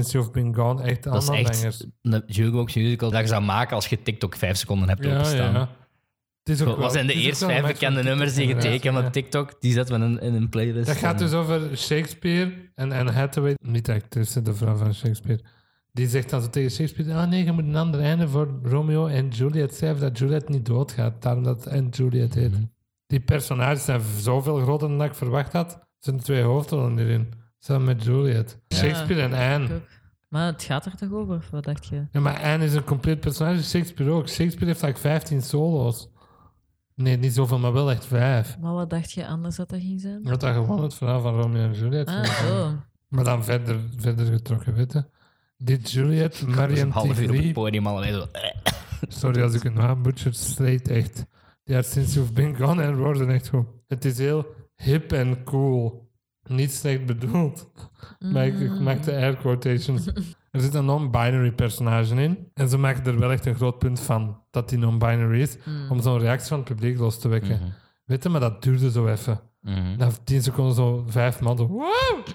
Since You've Been Gone, echt Dat is echt een jukebox musical dat je zou maken als je TikTok vijf seconden hebt Ja, openstaan. ja. Het is ook wel- zijn de eerste vijf bekende nummers die je TikTok, tekent inderdaad, op TikTok? Die zetten we in, in een playlist. Dat gaat dus over Shakespeare en Anne Hathaway, niet de actrice, de vrouw van Shakespeare. Die zegt dan zo tegen Shakespeare: Ah nee, je moet een ander einde voor Romeo en Juliet schrijven, dat Juliet niet doodgaat. Daarom dat en Juliet heet. Mhm. Die personages zijn zoveel groter dan ik verwacht had. Er zijn twee hoofdrollen hierin. Samen met Juliet. Shakespeare en Anne. Maar het gaat er toch over? Of wat dacht je? Ja, maar Anne is een compleet personage. Shakespeare ook. Shakespeare heeft like 15 solo's. Nee, niet zoveel, maar wel echt vijf. Maar wat dacht je anders dat dat ging zijn? Dat dat gewoon het verhaal van Romeo en Juliet Ah, is. zo. Maar dan verder, verder getrokken, weten. Dit Juliet, Dus een Marion half uur op het podium al zo... <coughs> eh. Sorry als ik een naam butcher, straight echt. Ja, since you've been gone en worden echt goed. Het is heel hip en cool. Niet slecht bedoeld. Maar ik, ik maak de air quotations. <laughs> Er zit een non-binary personage in. En ze maken er wel echt een groot punt van dat die non-binary is. Om zo'n reactie van het publiek los te wekken. Mhm. Weet je, maar dat duurde zo even. Mhm. Na tien seconden zo vijf man zo... Wow!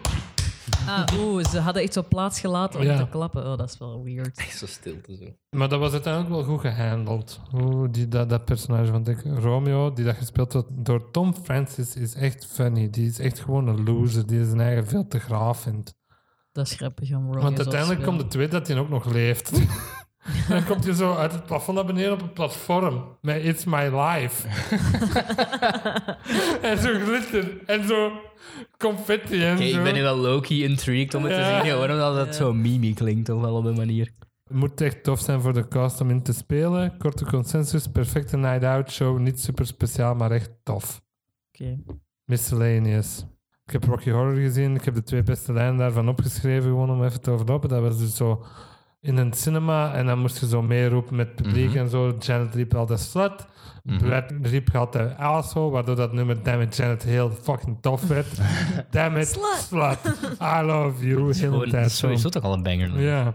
Ah, oeh, ze hadden echt zo plaats gelaten om Ja. te klappen. Oh, dat is wel weird. Echt zo stilte zo. Maar dat was uiteindelijk wel goed gehandeld. Hoe die, dat, dat personage van Dick Romeo, die dat gespeeld wordt door Tom Francis, is echt funny. Die is echt gewoon een loser. Die zijn eigen veel te graaf vindt. Dat is grappig om Romeo Want zo te uiteindelijk komt spelen. het tweede dat hij ook nog leeft. <laughs> dan komt hij zo uit het plafond naar beneden op een platform. Met It's My Life. <laughs> en zo glitter. En zo confetti en zo. ik ben nu wel low-key intrigued om het te Ja. zien. Omdat het zo mimi klinkt, toch wel op een manier. Het moet echt tof zijn voor de cast om in te spelen. Korte consensus, perfecte night-out show. Niet super speciaal, maar echt tof. Oké. Miscellaneous. Ik heb Rocky Horror gezien. Ik heb de twee beste lijnen daarvan opgeschreven, gewoon om even te overlopen. Dat was dus zo in een cinema en dan moest je zo meeroepen met het publiek en zo. Janet riep altijd slut. Brad riep altijd asshole, waardoor dat nummer Damn it Janet heel fucking tof werd. <laughs> Damn it slut. I love you. Heel de Gewoon, dat is zo. sowieso toch al een banger. Ja.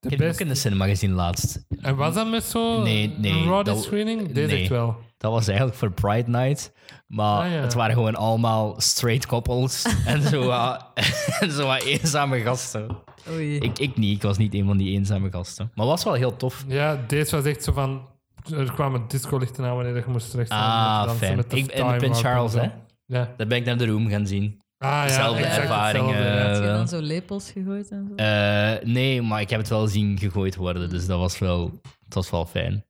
De Ik heb het ook in de cinema gezien laatst. En was dat met zo'n Nee, nee, dat- screening? Deze nee. echt wel. Dat was eigenlijk voor Pride Night. Maar Ah, ja. het waren gewoon allemaal straight couples <laughs> en zo, wat- <laughs> en zo wat eenzame gasten. Oei. Ik, ik niet, ik was niet een van die eenzame gasten. Maar was wel heel tof. Ja, deze was echt zo van... Er kwamen discolichten aan wanneer je moest terecht Ah, fijn. Ik- en Prince Charles, hè? Ja. Daar ben ik naar de room gaan zien. Ah, ja, Dezelfde exact ervaring, eh, ja. Heb je dan zo lepels gegooid en zo? Eh, nee, maar ik heb het wel zien gegooid worden, dus dat was wel, het was wel fijn.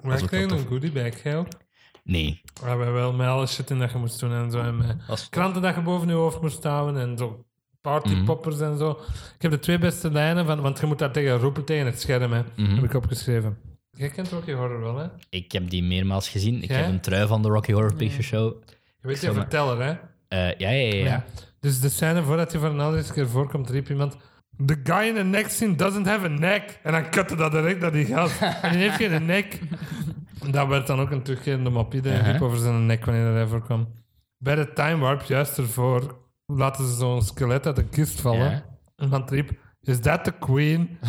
Maar was ik kreeg tof. een goodiebag, jij ook? Nee. We hebben wel met alle shit in dat je moest doen en zo. En met Was kranten dat je boven je hoofd moest houden en zo partypoppers Mhm. en zo. Ik heb de twee beste lijnen van... Want je moet daar tegen roepen tegen het scherm, hè. Mhm. Heb ik opgeschreven. Jij kent Rocky Horror wel, hè? Ik heb die meermaals gezien. Ik Jij? heb een trui van de Rocky Horror Picture Show. Je weet je Zomaar. verteller, hè? Eh, ja, ja, ja. ja. Dus de scène voordat hij voor een allereerste keer voorkomt, riep iemand... The guy in the next scene doesn't have a neck. En dan kutte dat direct naar die gast. <laughs> en die heeft geen nek. En dat werd dan ook een terugkerende mop. Iedereen Uh-huh. riep over zijn nek wanneer hij voorkwam. Bij de time warp, juist ervoor, laten ze zo'n skelet uit de kist vallen. Ja. En dan riep... Is that the queen? <laughs>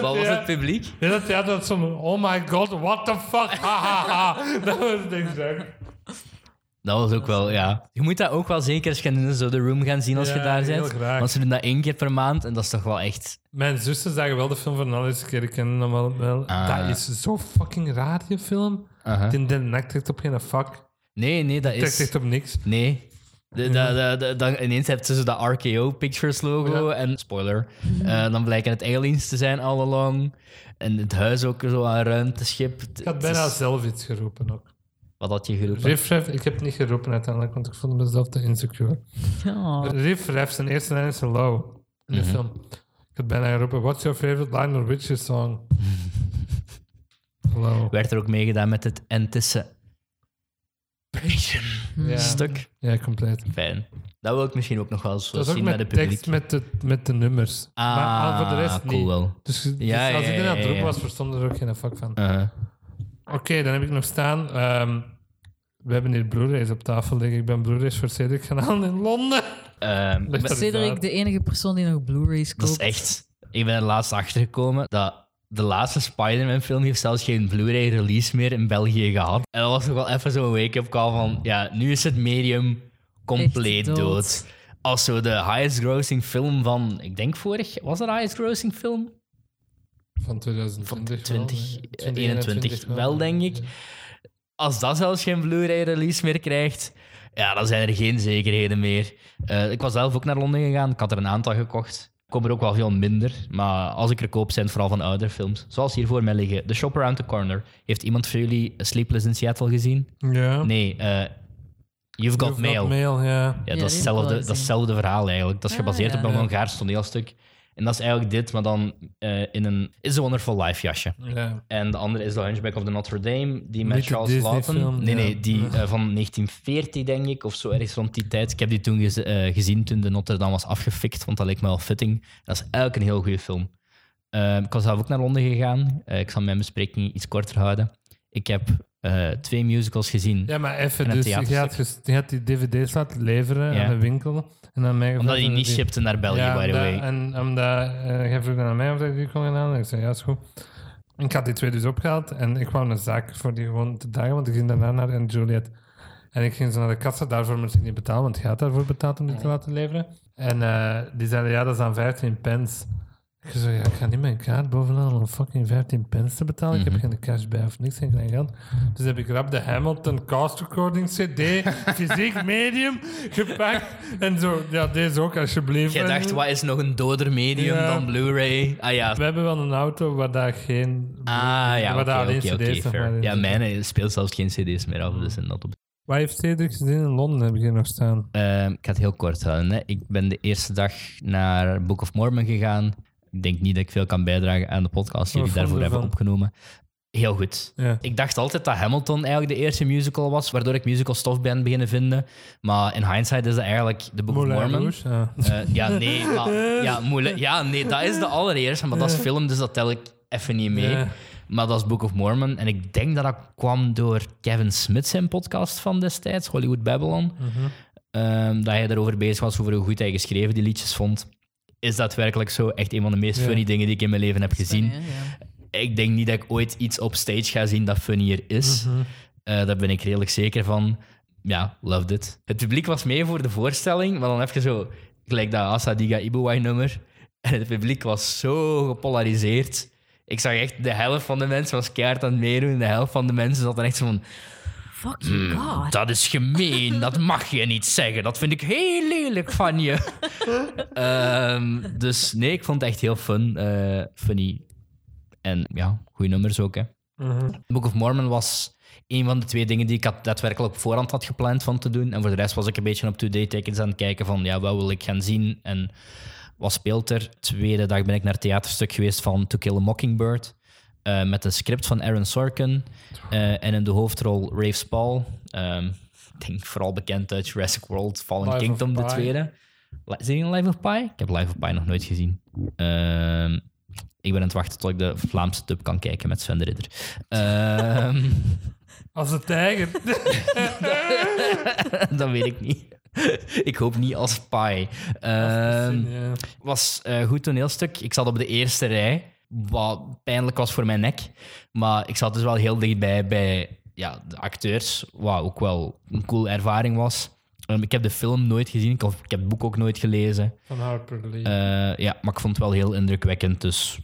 Wat was het publiek? Heel het theater had zo'n... Oh my god, what the fuck? Dat was het exact. Dat was ook wel, ja. Je moet dat ook wel zeker eens gaan doen, zo de room gaan zien als Ja, je daar heel bent. graag. Want ze doen dat één keer per maand en dat is toch wel echt... Mijn zussen zagen wel de film de allereerste keer. Ik ken hem wel. wel. Ah. Dat is zo fucking raar, die film. Uh-huh. Die Den Nek trekt op geen fuck. Nee, nee, dat Trekt is... echt op niks. Nee. De, de, de, de- dan ineens heb je zo dat RKO Pictures logo Ja. en spoiler. eh, dan blijken het aliens te zijn all along. En het huis ook zo een ruimteschip. Ik had bijna is- zelf iets geroepen ook. Wat had je geroepen? Riff Raff, ik heb het niet geroepen uiteindelijk, want ik vond mezelf te insecure. Ja. Riff Raff, zijn eerste lijn is hello in de Mhm. film. Ik had bijna geroepen, what's your favorite Lionel Richie song? Werd er ook meegedaan met het anticipation Ja, stuk. ja, compleet. Fijn. Dat wil ik misschien ook nog wel zo Dat ook zien met met het publiek. tekst met de, met de nummers. Ah, maar voor de rest cool niet. wel. Dus, dus Ja, als ja, iedereen ja, aan het ja, roepen ja. was, verstonden er ook geen fuck van. Oké, dan heb ik nog staan. ehm, we hebben hier Blu-rays op tafel liggen. Ik ben Blu-rays voor Cedric gaan halen in Londen. Ehm, er- Cedric, de enige persoon die nog Blu-rays dat koopt. is echt... Ik ben er laatst achtergekomen dat de laatste Spider-Man film heeft zelfs geen Blu-ray release meer in België gehad. En dat was toch wel even zo'n wake-up call van... Ja, nu is het medium compleet dood. dood. Als zo de highest grossing film van, ik denk vorig, was dat de highest grossing film? Van 2020 20, wel, eh, nee. 21 wel, denk ik. Als dat zelfs geen Blu-ray release meer krijgt, ja, dan zijn er geen zekerheden meer. Eh, ik was zelf ook naar Londen gegaan. Ik had er een aantal gekocht. Ik kom er ook wel veel minder. Maar als ik er koop, zijn het vooral van oudere films. Zoals hier voor mij liggen. The Shop Around the Corner. Heeft iemand van jullie Sleepless in Seattle gezien? Ja. Nee, eh, You've Got You've Mail. Mail, ja. Ja, dat is, hetzelfde, dat gezien. is hetzelfde verhaal eigenlijk. Dat is Ah, gebaseerd ja. op een. Hongaars toneelstuk. En dat is eigenlijk dit, maar dan eh, in een It's a Wonderful Life jasje. ja. En de andere is The Hunchback of the Notre Dame, die met Niet Charles Lawton. Disney-film, Nee, nee, die eh, van 1940 denk ik, of zo ergens rond die tijd. Ik heb die toen gez- eh, gezien toen de Notre Dame was afgefikt, want dat leek me wel fitting. Dat is eigenlijk een heel goede film. Eh, ik was zelf ook naar Londen gegaan. Ik zal mijn bespreking iets korter houden. Ik heb twee musicals gezien. Ja, maar even, dus je had, je had die dvd's laten leveren Ja. aan de winkel. En dan mij Omdat of niet shipte naar België, ja, by the way. En omdat eh jij vroeg aan mij of ik die kon gaan halen. En ik zei, ja, is goed. Ik had die twee dus opgehaald en ik wou een zaak voor die gewoon te dagen, want ik ging daarna naar en Juliet. En ik ging zo naar de kassa, daarvoor moest ik niet betalen, want je had daarvoor betaald om die te laten leveren. En eh, die zeiden, ja, dat is aan 15 pence. Ik zei, ja, ik ga niet mijn kaart bovenaan om fucking 15 pence te betalen. Ik heb geen cash bij of niks, geen klein geld. Dus heb ik rap de Hamilton Cast Recording CD, <laughs> fysiek medium, gepakt. En zo, ja, deze ook alsjeblieft. Jij dacht, wat is nog een doder medium Ja. dan Blu-ray? Ah ja, We hebben wel een auto waar daar geen... ah, ja waar daar alleen oké, cd's maar Ja, zitten. mijn speelt zelfs geen cd's meer af, dus in dat op. Waar heeft Cedric gezien in Londen, heb ik hier nog staan. Ehm, ik ga het heel kort houden. Hè. Ik ben de eerste dag naar Book of Mormon gegaan. Ik denk niet dat ik veel kan bijdragen aan de podcast die jullie daarvoor hebben opgenomen. Heel goed. Ja. Ik dacht altijd dat Hamilton eigenlijk de eerste musical was, waardoor ik musical stof ben beginnen vinden. Maar in hindsight is dat eigenlijk The Book Moulin of Mormon. Rouge, ja. Eh, ja, nee, maar, <laughs> ja, moeilijk. ja, nee, dat is de allereerste, maar dat is film, dus dat tel ik even niet mee. Ja. Maar dat is Book of Mormon. En ik denk dat dat kwam door Kevin Smith zijn podcast van destijds, Hollywood Babylon. Ehm, dat hij erover bezig was, over hoe goed hij geschreven die liedjes vond. Is daadwerkelijk zo echt een van de meest Ja. funny dingen die ik in mijn leven heb gezien. Funny, hè? Ja. Ik denk niet dat ik ooit iets op stage ga zien dat funnier is. Eh, daar ben ik redelijk zeker van. Ja, loved it. Het publiek was mee voor de voorstelling, maar dan heb je zo gelijk dat Asadiga Ibuwai nummer. En het publiek was zo gepolariseerd. Ik zag echt de helft van de mensen was keihard aan het meedoen. De helft van de mensen zat dan echt zo van... Fuck you, God. Dat is gemeen, dat mag je niet zeggen. Dat vind ik heel lelijk van je. <laughs> Ehm, dus nee, ik vond het echt heel fun. eh, funny. En ja, goede nummers ook. Hè. Mhm. Book of Mormon was een van de twee dingen die ik had daadwerkelijk op voorhand had gepland van te doen. En voor de rest was ik een beetje op to-date tickets aan het kijken van ja, wat wil ik gaan zien en wat speelt er. Tweede dag ben ik naar het theaterstuk geweest van To Kill a Mockingbird. Eh, met een script van Aaron Sorkin. eh, en in de hoofdrol Rafe Spall. Ehm, ik denk vooral bekend uit Jurassic World, Fallen Life Kingdom, de tweede. Li- Zie je Life of Pi? Ik heb Life of Pi nog nooit gezien. Ehm, ik ben aan het wachten tot ik de Vlaamse dub kan kijken met Sven de Ridder. Ehm, <laughs> Als een tijger. <laughs> dat weet ik niet. ik hoop niet als Pi. Ja. was een goed toneelstuk. Ik zat op de eerste rij, wat pijnlijk was voor mijn nek. Maar ik zat dus wel heel dichtbij bij ja, de acteurs, wat ook wel een cool ervaring was. Ehm, ik heb de film nooit gezien, ik, of, ik heb het boek ook nooit gelezen. Van Harper Lee. Eh, ja, maar ik vond het wel heel indrukwekkend. Dus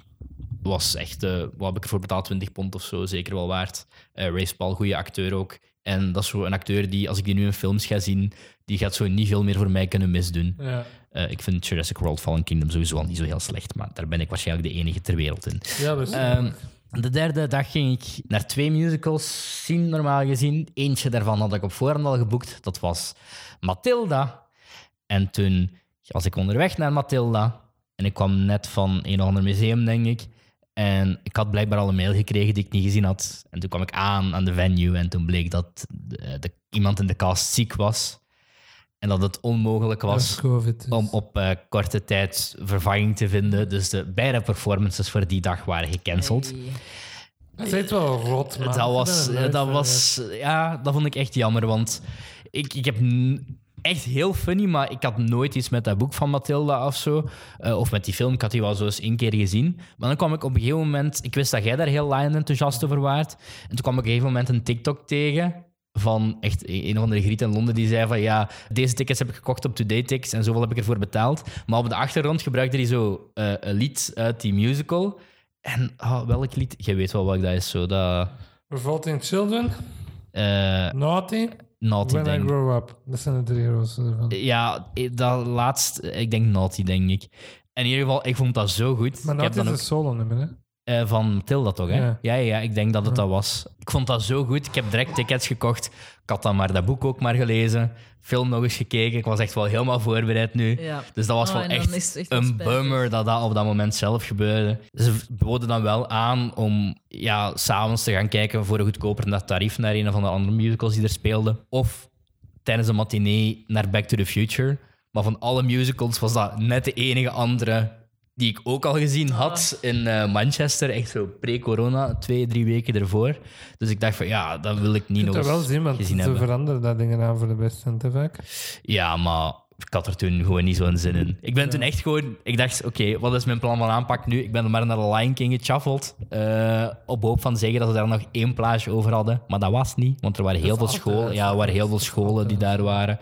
was echt, eh, wat heb ik ervoor betaald? 20 pond of zo, zeker wel waard. Eh Ray Spall, goede acteur ook. En dat is zo een acteur die, als ik die nu in films ga zien, die gaat zo niet veel meer voor mij kunnen misdoen. ja. Eh, ik vind Jurassic World Fallen Kingdom sowieso al niet zo heel slecht, maar daar ben ik waarschijnlijk de enige ter wereld in. ja, dus... Ehm, de derde dag ging ik naar twee musicals zien, normaal gezien. Eentje daarvan had ik op voorhand al geboekt. Dat was Matilda. En toen was ik onderweg naar Matilda. En ik kwam net van een of ander museum, denk ik. En ik had blijkbaar al een mail gekregen die ik niet gezien had. En toen kwam ik aan aan de venue. En toen bleek dat de, de- iemand in de cast ziek was. En dat het onmogelijk was COVID. dus. om op eh, korte tijd vervanging te vinden. Dus de beide performances voor die dag waren gecanceld. Hey. Dat is wel rot, man. Dat was, er dat was, ja, dat vond ik echt jammer, want ik, ik heb echt heel funny, maar ik had nooit iets met dat boek van Mathilda of zo, eh, of met die film. Ik had die wel zo eens één keer gezien. Maar dan kwam ik op een gegeven moment, ik wist dat jij daar heel lion enthousiast over waart, en toen kwam ik op een gegeven moment een TikTok tegen van echt een of andere griet in Londen die zei van ja, deze tickets heb ik gekocht op Today Tickets en zoveel heb ik ervoor betaald. Maar op de achtergrond gebruikte hij zo eh, een lied uit die musical. En ah, welk lied? Je weet wel welk dat is. Zo, dat, Revolting Children, eh, Naughty, Naughty, When I denk ik. Grow Up. Dat zijn de drie rozen ervan. Ja, dat laatst, ik denk Naughty, denk ik. In ieder geval, ik vond dat zo goed. Maar ik heb dan is ook een solo nummer, hè? Eh, van Tilda toch, hè? Ja. Ja. Ja, ik denk dat het dat was. Ik vond dat zo goed. Ik heb direct tickets gekocht. Ik had dan maar dat boek ook maar gelezen. Film nog eens gekeken. Ik was echt wel helemaal voorbereid nu. Ja. Dus dat was Oh, wel echt, een bummer dat dat op dat moment zelf gebeurde. Ze boden dan wel aan om ja, s'avonds te gaan kijken voor een goedkoper naar tarief naar een van de andere musicals die er speelden. Of tijdens een matinee naar Back to the Future. Maar van alle musicals was dat net de enige andere die ik ook al gezien had in eh, Manchester. Echt zo pre-corona, twee, drie weken ervoor. Dus ik dacht van ja, dat wil ik niet nog dat wel eens zien, want gezien ze hebben. veranderen dat dingen aan voor de beste te vaak. Ja, maar ik had er toen gewoon niet zo'n zin in. Ik ben toen echt gewoon... Ik dacht, oké, wat is mijn plan van aanpak nu? Ik ben maar naar de Lion King geschaffeld. eh, op hoop van zeggen dat ze daar nog één plage over hadden. Maar dat was niet, want er waren heel veel scholen. Ja, er waren heel veel scholen die daar waren.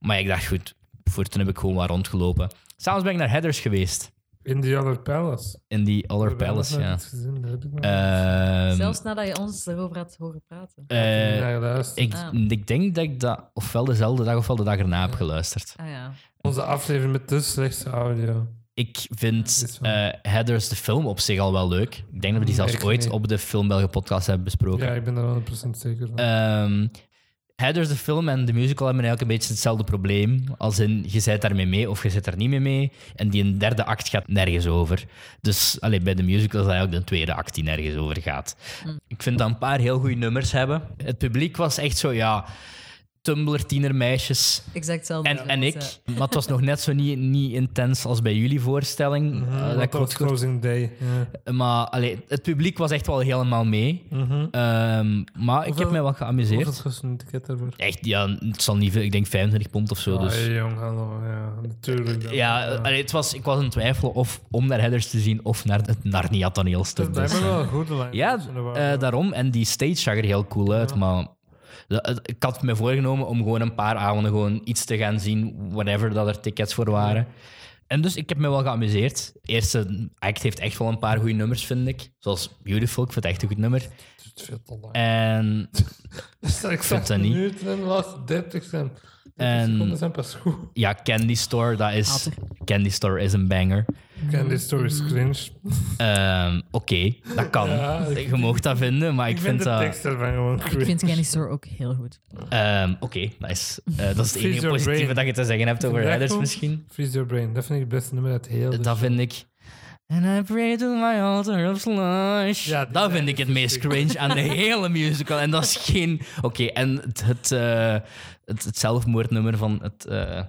Maar ik dacht, goed, voor toen heb ik gewoon wat rondgelopen. S'avonds ben ik naar Headers geweest. In the Other Palace. In die Other Palace, ja. gezien, dat heb ik nog Ehm, Zelfs nadat je ons erover had horen praten. eh, ik, Ah. ik denk dat ik dat ofwel dezelfde dag ofwel de dag erna heb geluisterd. Ah ja. Onze aflevering met de slechtste audio. Ik vind eh Headers, de film op zich al wel leuk. Ik denk dat we die zelfs Ik ooit niet. op de Film Belgen podcast hebben besproken. Ja, ik ben er 100% zeker van. Ehm, Headers, de film en de musical hebben eigenlijk een beetje hetzelfde probleem. Als in, je zit daarmee mee of je zit er niet mee mee. En die een derde act gaat nergens over. Dus allee, bij de musical is dat eigenlijk de tweede act die nergens over gaat. Ik vind dat een paar heel goede nummers hebben. Het publiek was echt zo, ja... Tumblr tienermeisjes. Exact hetzelfde. En, en ik, ja. maar het was nog net zo niet, niet intens als bij jullie voorstelling. Eh, dat ik dat was closing day. Ja. Maar allee, het publiek was echt wel helemaal mee. Mhm. Ehm, maar ik heb mij wel geamuseerd. Hoeveel kost een ticket daarvoor? Echt, ja, het zal niet veel, ik denk 25 pond of zo. Ah, Dus. jong, hallo. Ja, natuurlijk. dan. Ja, allee, het was, ik was in twijfel of om naar Headers te zien of naar het Narnia Dat toneelstuk. is Dus, eh, wel een goede lijn. ja, eh, daarom. En die stage zag er heel cool uit, Ja. maar ik had me voorgenomen om gewoon een paar avonden gewoon iets te gaan zien, whatever dat er tickets voor waren. En dus ik heb me wel geamuseerd. De eerste act heeft echt wel een paar goede nummers, vind ik. Zoals Beautiful, ik vind het echt een goed nummer. Het is veel te lang. En <laughs> Ik vind dat niet. minuten en de laatste 30 zijn. 30 En- zijn pas goed. ja, Candy Store, dat is... Candy Store is een banger. Candy Story is cringe. Ehm, Oké, dat kan. Ja, ik- je mag dat vinden, maar ik, Ik vind de dat... tekst ervan gewoon cringe. Ik vind Candy Store ook heel goed. Ehm, Oké, nice. Eh, dat is het enige positieve brain. dat je te zeggen hebt over goed? misschien. Freeze Your Brain. Dat vind ik het beste nummer uit heel Dat vind ik... And I pray to my altar of slush. Ja, dat vind ik het meest cringe aan de hele musical. En dat is geen... Oké, en het, het, eh, het, het zelfmoordnummer van het uh,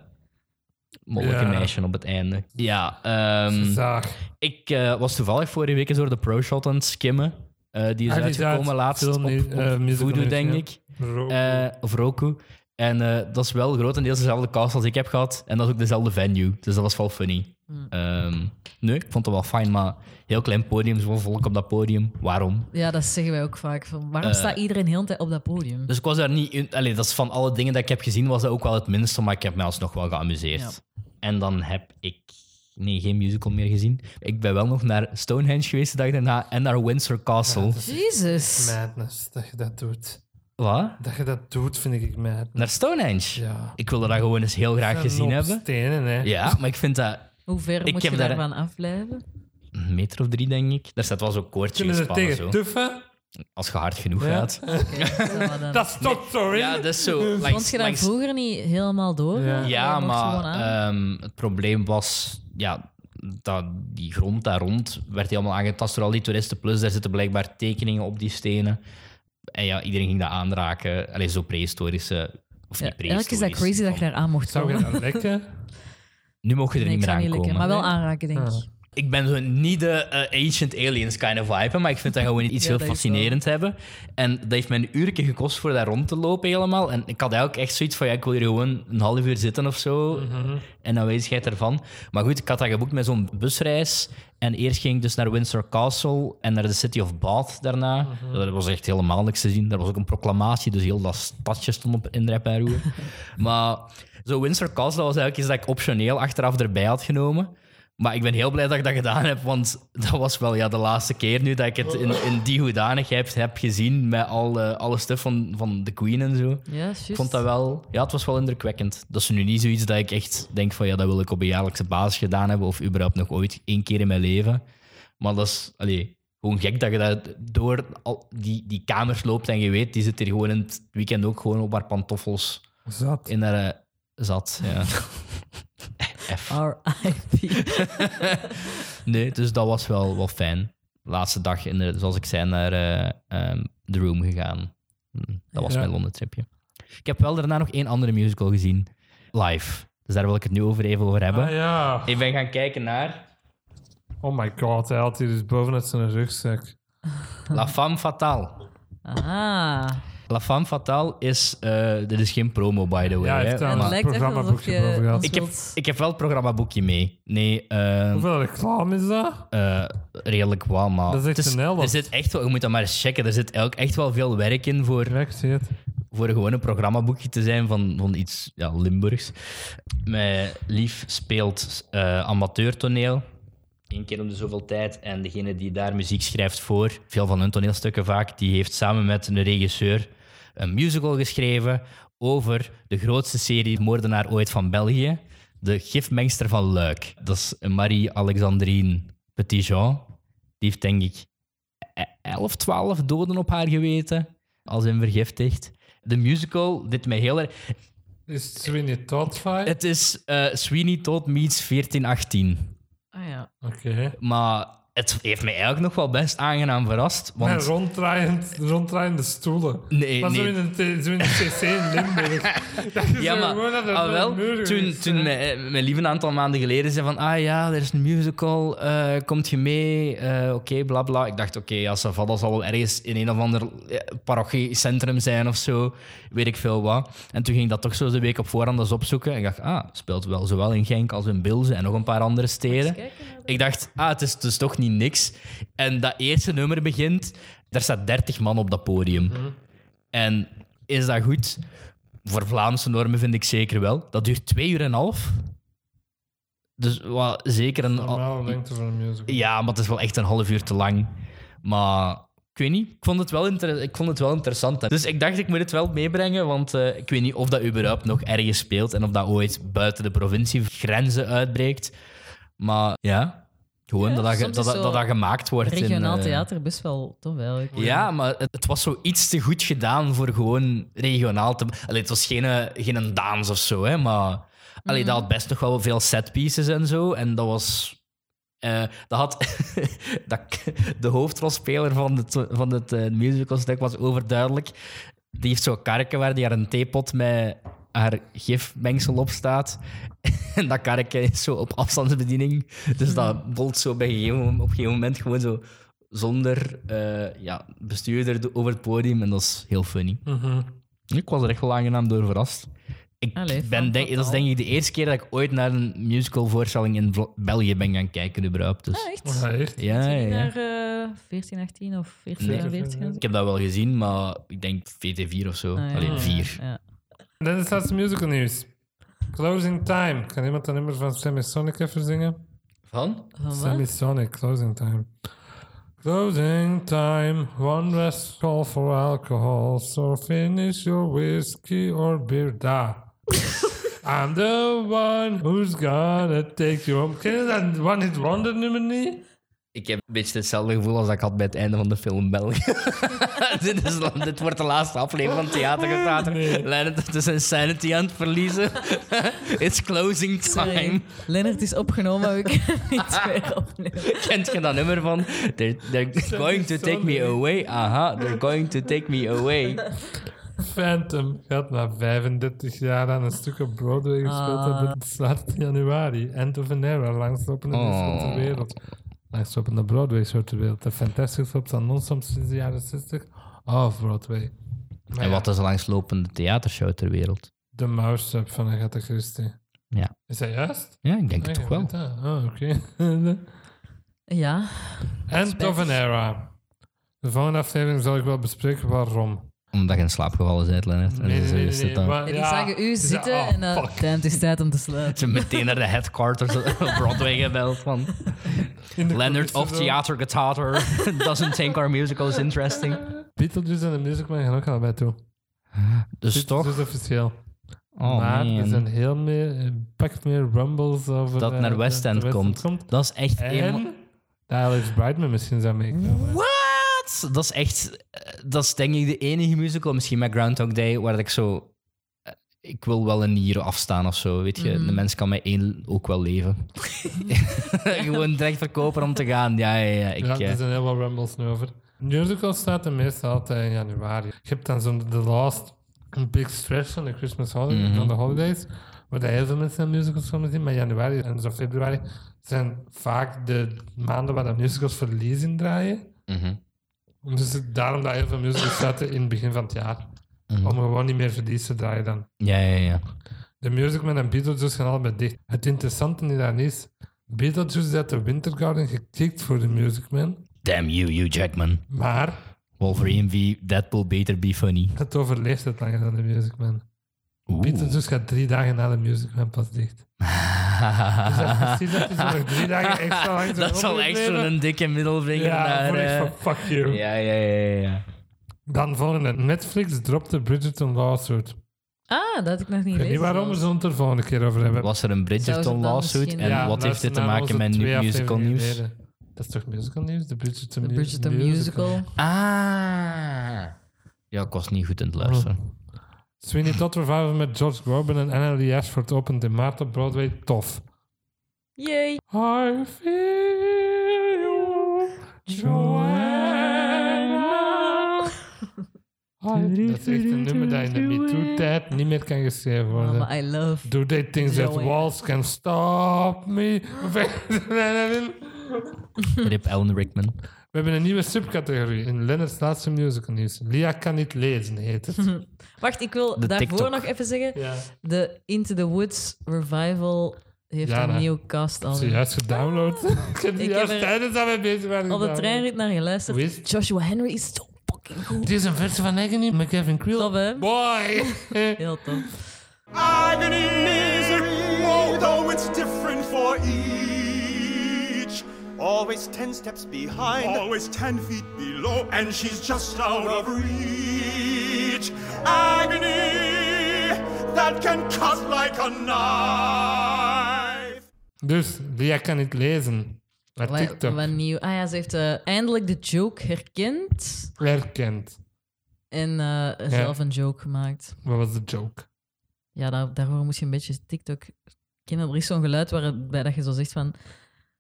Ja. meisje op het einde. Ja, ehm, Zaag. ik eh, was toevallig vorige week eens door de pro-shot aan het skimmen. Eh, die is Ah, die is uitgekomen uit. laatst op, eh, Voodoo, denk ja. ik. Eh, of Roku. En eh, dat is wel grotendeels dezelfde cast als ik heb gehad. En dat is ook dezelfde venue. Dus dat was wel funny. Ehm, nee, ik vond het wel fijn, maar heel klein podium, zoveel volk op dat podium. Waarom? Ja, dat zeggen wij ook vaak. Van, waarom Eh, staat iedereen heel de tijd op dat podium? Dus ik was daar niet... in- Allee, dat is van alle dingen dat ik heb gezien, was dat ook wel het minste, maar ik heb mij alsnog wel geamuseerd. Ja. En dan heb ik... Nee, geen musical meer gezien. Ik ben wel nog naar Stonehenge geweest de dag daarna en naar Windsor Castle. Jezus. Madness dat je dat doet. Wat? Dat je dat doet, vind ik mad. Naar Stonehenge? Ja. Ik wilde dat gewoon eens heel graag gezien hebben. stenen, hè. Ja, maar ik vind dat Hoe ver Ik moet je daar- daarvan afblijven? een meter of drie, denk ik. Daar staat wel zo'n koordje Kunnen ze gespannen, tegen zo. tuffen? Als je hard genoeg Ja. gaat. <laughs> Dat stopt zo, hè. Ja, dat is zo. Vond Langs, je dat langs- vroeger niet helemaal door? Ja. maar ehm, het probleem was... Ja, dat die grond daar rond werd helemaal aangetast door al die toeristen. Plus, daar zitten blijkbaar tekeningen op die stenen. En ja, iedereen ging dat aanraken. Allee, zo prehistorische... Of Ja, niet eigenlijk is dat crazy dat je daar aan mocht Zou je komen. dat lekken? <laughs> Nu mogen je er Nee, niet ik meer aankomen. lukken, maar wel aanraken, denk Ah. Ik. Ben zo niet de eh, Ancient Aliens kind of vibe, maar ik vind dat gewoon iets Ja, heel fascinerend hebben. En dat heeft mij een uurtje gekost voor daar rond te lopen helemaal. En ik had eigenlijk echt zoiets van, ja, ik wil hier gewoon een half uur zitten of zo. En aanwezigheid ervan. Maar goed, ik had dat geboekt met zo'n busreis. En eerst ging ik dus naar Windsor Castle en naar de City of Bath daarna. Dat was echt helemaal niks te zien. Daar was ook een proclamatie, dus heel dat stadje stond op in rep en roer. maar zo Windsor Castle was eigenlijk iets dat ik optioneel achteraf erbij had genomen. Maar ik ben heel blij dat ik dat gedaan heb, want dat was wel ja, de laatste keer nu dat ik het in, in die hoedanigheid heb gezien met al, eh, alle stuff van, van The Queen en zo. Ja. Ik vond dat wel, ja, het was wel indrukwekkend. Dat is nu niet zoiets dat ik echt denk van ja, dat wil ik op een jaarlijkse basis gedaan hebben of überhaupt nog ooit één keer in mijn leven. Maar dat is allee, gewoon gek dat je dat door al die, die kamers loopt en je weet, die zit hier gewoon in het weekend ook gewoon op haar pantoffels Zat. in haar eh, zat. Ja. <laughs> F. R.I.P. <laughs> Nee, dus dat was wel, wel fijn. Laatste dag, in de, zoals ik zei, naar eh, ehm, The Room gegaan. Hm, Dat was Ja. mijn Londen-tripje. Ik heb wel daarna nog één andere musical gezien. Live. Dus daar wil ik het nu over even over hebben. Ah ja. Ik ben gaan kijken naar Oh my god, hij had hier dus bovenuit zijn rugzak. La Femme Fatale. Ah. La Femme Fatale is... eh, dit is geen promo, by the way. Ja, hij hè, heeft daar En een het maar lijkt echt alsof programmaboekje je gehad. ik, heb, ik heb wel het programmaboekje mee. Nee, eh, Hoeveel reclame is dat? eh, redelijk wel, maar... Dat is echt het een hel, Er zit echt wel... Je moet dat maar eens checken. Er zit ook echt wel veel werk in voor... Direct, zie je het. voor gewoon een programmaboekje te zijn van, van iets ja, Limburgs. Mijn lief speelt eh, amateurtoneel. Eén keer om de zoveel tijd. En degene die daar muziek schrijft voor, veel van hun toneelstukken vaak, die heeft samen met een regisseur een musical geschreven over de grootste serie moordenaar ooit van België. De gifmengster van Luik. Dat is Marie-Alexandrine Petitjean. Die heeft denk ik 11, 12 doden op haar geweten. Als in vergiftigd. De musical, dit mij heel erg. Is het Sweeney Todd fight? Het is eh, Sweeney Todd meets 1418. Ah ja. Oké. Maar het heeft mij eigenlijk nog wel best aangenaam verrast. Met Want ronddraaiend, ronddraaiende stoelen. Nee, maar zo nee. in een, t- zo in een cc in Limburg. <laughs> Dat Ja, zo maar ah, wel, toen, toen bent. mijn, mijn lieve een aantal maanden geleden zei van ah ja, er is een musical, eh, komt je mee? Eh, oké, bla bla. Ik dacht, oké, als dat zal wel ergens in een of ander eh, parochiecentrum zijn of zo, weet ik veel wat. En toen ging ik dat toch zo de week op voorhand eens opzoeken. En ik dacht, ah, speelt wel zowel in Genk als in Bilze en nog een paar andere steden. Ik dacht, ah, het is, is toch niet niks. En dat eerste nummer begint, daar staat 30 man op dat podium. En is dat goed? Voor Vlaamse normen vind ik zeker wel. Dat duurt twee uur en een half. Dus wat, zeker een... Normale lengte van een musical. Ja, maar het is wel echt een half uur te lang. Maar ik weet niet, ik vond het wel, inter- ik vond het wel interessant. Dus ik dacht, ik moet het wel meebrengen, want eh, ik weet niet of dat überhaupt nog ergens speelt en of dat ooit buiten de provinciegrenzen uitbreekt. Maar ja, gewoon Ja, dat, dat, dat, dat, gemaakt wordt. in, Regionaal eh, theater best wel tof eigenlijk. ja, maar het, het was zo iets te goed gedaan voor gewoon regionaal te... Allee, het was geen, eh, geen dans of zo, hè, maar... Allee, dat had best nog wel veel setpieces en zo. En dat was... eh, dat had... <laughs> dat, de hoofdrolspeler van het, van het eh, musicalstuk was overduidelijk. Die heeft zo'n karken waar die haar een theepot met haar gifmengsel op staat. <laughs> en dat karken is zo op afstandsbediening. Dus dat bolt zo bij gegeven, op een gegeven moment gewoon zo zonder eh, ja, bestuurder over het podium. En dat is heel funny. Mhm. Ik was er echt wel aangenaam door verrast. Ik Allee, ben denk, dat is denk ik de eerste keer dat ik ooit naar een musicalvoorstelling in België ben gaan kijken, überhaupt. Dus. Ah, echt? Oh, ja, echt? Ja, ja, ja. Naar eh 14, 18 of 14, Nee. 42 gaan ze? Ik heb dat wel gezien, maar ik denk VT4 of zo. Ah, ja. Alleen vier. Ja. En dan is het laatste musical nieuws. Closing Time. Kan iemand een nummer van Semisonic even zingen? Van? Van wat? Semisonic, Closing Time. Closing time, one last call for alcohol, so finish your whiskey or beer. Da. <laughs> I'm the one who's gonna take you home. Ken je dat One Hit Wonder nummer niet? Ik heb een beetje hetzelfde gevoel als dat ik had bij het einde van de film België. <laughs> dit, is, dit wordt de laatste aflevering van Theater Gepraten. Nee. Leonard het is sanity aan het verliezen. <laughs> It's closing time. Sorry. Leonard is opgenomen, maar we kunnen niet <laughs> meer opnemen. Kent je dat nummer van? They're, they're going to take me away. Aha, they're going to take me away. Phantom gaat na 35 jaar aan een stuk op Broadway gespeeld Ah. hebben. Het slaat in januari. End of an era, langslopende musical ter Oh. wereld. Langslopende Broadway show ter wereld. De Fantastic Four staan non-stop sinds de jaren 60 of Broadway. Maar En ja, wat is de langslopende theatershow ter wereld? De Mouse Up van Agatha Christie. Ja. Is dat juist? Ja, ik denk het Nee, toch wel. Oh, oké. <laughs> Ja, End Spijtig. of an era. De volgende aflevering zal ik wel bespreken waarom. Omdat je in slaap gevallen bent, Lennart. En Nee, nee, is nee, het dan- maar- en die ja, zagen u zei, zitten oh, en dan... fuck. Dan het is tijd om te sluiten. Ze meteen naar de headquarters op Broadway gebeld van... <laughs> In de Leonard of coulissen zo. Theater Guitar <laughs> doesn't think our musical is interesting. Beetlejuice en de Music Man gaan ook allebei toe. Dus Dit toch? is officieel. Oh maar er zijn heel meer, een pak meer rumbles over... Dat eh, naar de- West End komt. Dat is echt helemaal... En dat Alex Brightman misschien zou meekomen. What? Dat is echt... eh, Dat is denk ik de enige musical, misschien met Groundhog Day, waar ik zo... eh, Ik wil wel een nier afstaan of zo, weet je. Mhm. De mens kan mij één ook wel leven. <laughs> <laughs> Gewoon direct verkopen om te gaan. Ja, ja, ja. Ik, ja, eh, er zijn heel wat rumbles nu over. Musical staat er meestal altijd in januari. Je hebt dan zo'n The Last Big Stretch van de Christmas holiday, van de holidays, waar heel veel mensen naar musicals komen zien. Maar januari en zo februari zijn vaak de maanden waar de musicals verlies in draaien. mhm, Dus het- daarom dat heel veel musicals starten in het begin van het jaar. mhm. Om gewoon niet meer verlies te draaien dan. Ja, ja, ja. De Music Man en Beetlejuice gaan allebei dicht. Het interessante hieraan is, Beetlejuice had de Winter Garden gekikt voor de Music Man, Damn you, Hugh Jackman. maar Wolverine v Deadpool beter be funny. het overleeft het langer dan de Music Man. Oeh. Beetlejuice gaat drie dagen na de Music Man pas dicht. <laughs> Dus dat is <laughs> precies dat hij zo nog drie dagen <laughs> extra dat zal echt zo'n dikke middelvinger Ja, naar... iets eh, fuck you. ja, ja, ja, ja. Dan volgende. Netflix dropte Bridgerton Lawsuit. Ah, dat had ik nog niet Ik weet gelezen. niet waarom, we het er de volgende keer over hebben. Was er een Bridgerton lawsuit? En Ja, wat heeft dit te maken met musical nieuws? Dat is toch musical nieuws? De Bridgerton, musical. Ah. Ja, ik was niet goed in het luisteren. Sweeney Todd Revival met George Corbin en Anna Lee Ashford opent in maart op Broadway. Tof. Yay. I feel you, Joanna. <laughs> I- Dat is echt een nummer dat in de MeToo-tijd niet meer kan geschreven Oh, worden. maar I love... Do they think that walls can stop me? <gasps> <laughs> Rip Ellen Rickman. We hebben een nieuwe subcategorie in Leonard's laatste musical nieuws. Lia kan niet lezen, heet het. <laughs> Wacht, ik wil De daarvoor TikTok. nog even zeggen. Ja. De Into the Woods revival heeft Ja, een dat- nieuw cast al. Ze juist gedownload. <laughs> ik heb die Ik juist heb er tijdens dat we bezig waren Op de gedownload. treinrit naar geluisterd. Hoe is het? Joshua Henry is zo fucking goed. Het is een versie van Agony met Kevin Creel. Tof, hè? Boy! <laughs> Heel tof. Agony, misery, although it's different for each. Always ten steps behind, always ten feet below, and she's just out of reach. Agony that can cut like a knife. dus Lia kan niet lezen. Wat, TikTok wat nieuw. Ah ja, ze heeft eh, eindelijk de joke herkend herkent. en eh, zelf een joke gemaakt. Wat was de joke? Ja, daar, daarvoor moest je een beetje TikTok kennen. Er is zo'n geluid waarbij dat je zo zegt van...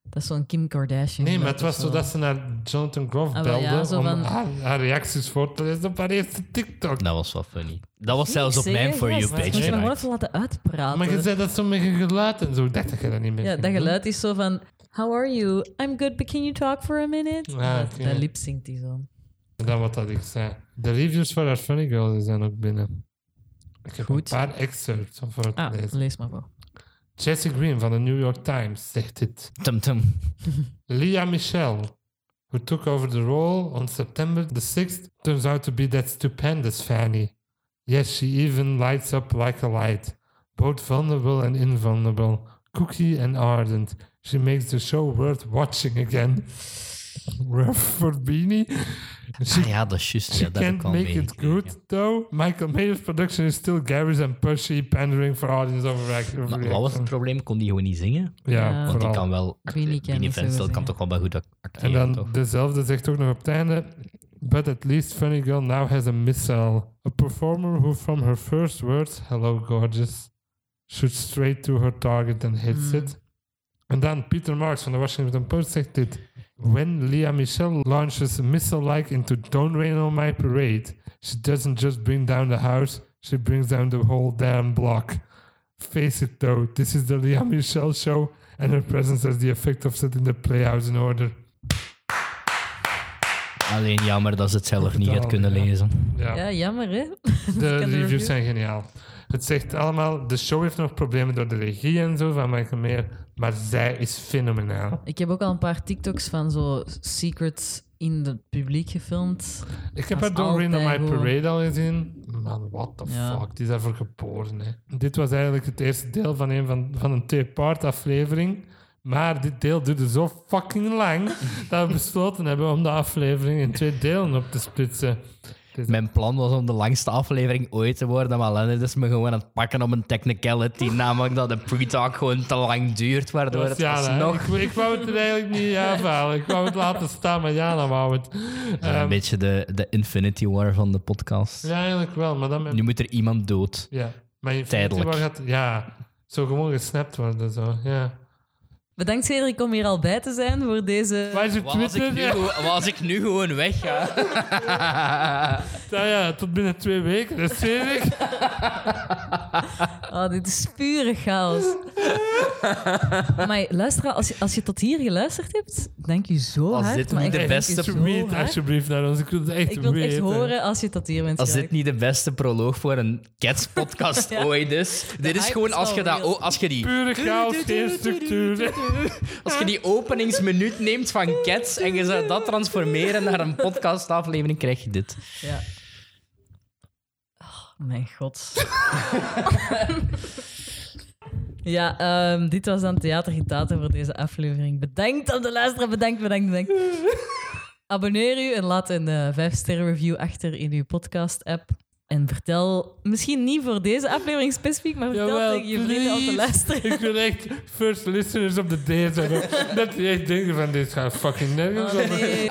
Dat is zo'n Kim Kardashian Nee, maar het was zo dat ze naar Jonathan Groff Ah, wel, belde ja, zo om van- haar, haar reacties voor te lezen op haar eerste TikTok. Dat was wel funny. Dat was zelfs op mijn For You page Moet je gewoon even laten uitpraten. Maar je zei dat zo met je geluid en zo. Ik dacht dat je dat niet meer Ja, ging dat doen. geluid is zo van... How are you? I'm good, but can you talk for a minute? Ah, dat oké. dat lip zingt hij zo. En dan wat dat ik zei. De reviews voor haar Funny Girl zijn ook binnen. Ik heb Goed. een paar excerpts om voor te Ah, lezen. lees maar voor. Jesse Green van de New York Times zegt dit. Tum tum. Leah Michelle, who took over the role on September the 6th, turns out to be that stupendous Fanny. Yes, she even lights up like a light, both vulnerable and invulnerable, cookie and ardent. She makes the show worth watching again. She Ah ja, dat is juist. She Ja, dat heb can't make it good, though. Michael Mayer's production is still garish and pushy, pandering for audience overreaction. Maar wat was het probleem? Kon die gewoon niet zingen? Ja, Ja. Want die kan wel... Niet goed kan toch wel bij goed ac- En acteren, dan toch? dezelfde zegt ook nog op het einde. But at least Funny Girl now has a missile. A performer who from her first words, hello gorgeous, shoots straight to her target and hits Mm. it. En dan Peter Marks van de Washington Post zegt dit. When Leah Michelle launches a missile-like into Don't Rain on My Parade, She doesn't just bring down the house, she brings down the whole damn block. Face it though, this is the Leah Michelle show, and her presence has the effect of setting the playhouse in order. Alleen er jammer dat ze het zelf niet had kunnen lezen. Ja. Ja, jammer hè? De kan de review. reviews zijn geniaal. Het zegt allemaal, de show heeft nog problemen door de regie en zo van Michael Meer, maar zij is fenomenaal. Ik heb ook al een paar TikToks van zo secrets in het publiek gefilmd. Ik heb haar Don't Rain on My. Parade al gezien. Man, what the Ja. fuck, die is daarvoor geboren. Hè. Dit was eigenlijk het eerste deel van een, van, van een two-part aflevering. Maar dit deel duurde zo fucking lang <laughs> dat we besloten hebben om de aflevering in twee delen op te splitsen. Dus Mijn plan was om de langste aflevering ooit te worden, maar Leonard is me gewoon aan het pakken op een technicality, <laughs> namelijk dat de pre-talk gewoon te lang duurt, waardoor het ja, alsnog ik, ik wou het er eigenlijk niet <laughs> afhalen. Ik wou het laten staan, maar Jana wou het. een Ehm, beetje de, de Infinity War van de podcast. ja, eigenlijk wel. Maar dan met- Nu moet er iemand dood. ja. Maar Infinity Tijdelijk. War gaat, ja, zo gewoon gesnapt worden. Zo. Ja. Bedankt Cedric om hier al bij te zijn voor deze... Waar is Wat als, ik Twitter? nu, gewoon- wat als ik nu gewoon wegga? <laughs> Ja, ja, tot binnen twee weken. Dat is ik. Oh, dit is pure chaos. maar luister, als je, als je tot hier geluisterd hebt, dank je zo Als hard. dit maar niet echt, de dank beste- je zo Tweet hard. alsjeblieft naar ons. Ik wil het echt Ik wil het echt weten. horen als je tot hier bent Als dit geraakt. niet de beste proloog voor een Cats-podcast <laughs> Ja. ooit is. Dit is hype gewoon is als je, dat, real. als, je die, Pure chaos, geen structuur. <laughs> <laughs> als je die openingsminuut neemt van Cats en je zou dat transformeren naar een podcastaflevering, krijg je dit. Ja. Oh, mijn god. <laughs> ja, ehm, dit was dan Theater Gitaten voor deze aflevering. Bedankt aan de luisteraar. Bedankt, bedankt, bedankt. <laughs> Abonneer u en laat een eh 5-sterren review achter in uw podcast-app. En vertel, misschien niet voor deze aflevering specifiek, maar vertel Jawel, tegen je vrienden om te luisteren. Ik wil echt first listeners op de days hebben. Dat die echt denken van, dit gaat fucking nergens Oh, over. nee.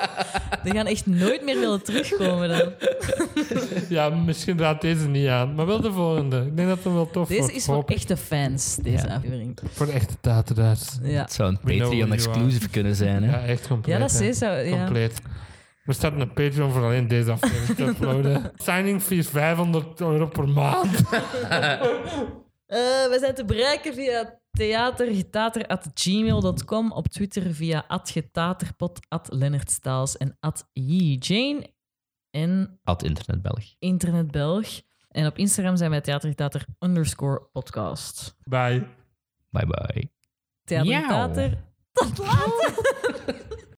Die gaan echt nooit meer willen terugkomen dan. Ja, misschien raadt deze niet aan. Maar wel de volgende. Ik denk dat het wel tof Deze wordt. is voor Hoop echte fans, deze Ja. aflevering. Voor echte tateraars. Ja, Het zou een Patreon-exclusive kunnen zijn. Hè? Ja, echt compleet. ja dat is zo. Ja. Compleet. We starten een Patreon voor alleen deze aflevering te uploaden. <laughs> Signing fee is 500 euro per maand. <laughs> Eh, we zijn te bereiken via theatergetater.gmail.com, op Twitter via @getaterpot, @lennartstaals en @jane en Ad Internet Belg. Internet Belg. En op Instagram zijn wij theatergetater underscore podcast. Bye. Bye bye. Theatergetater. Tot later!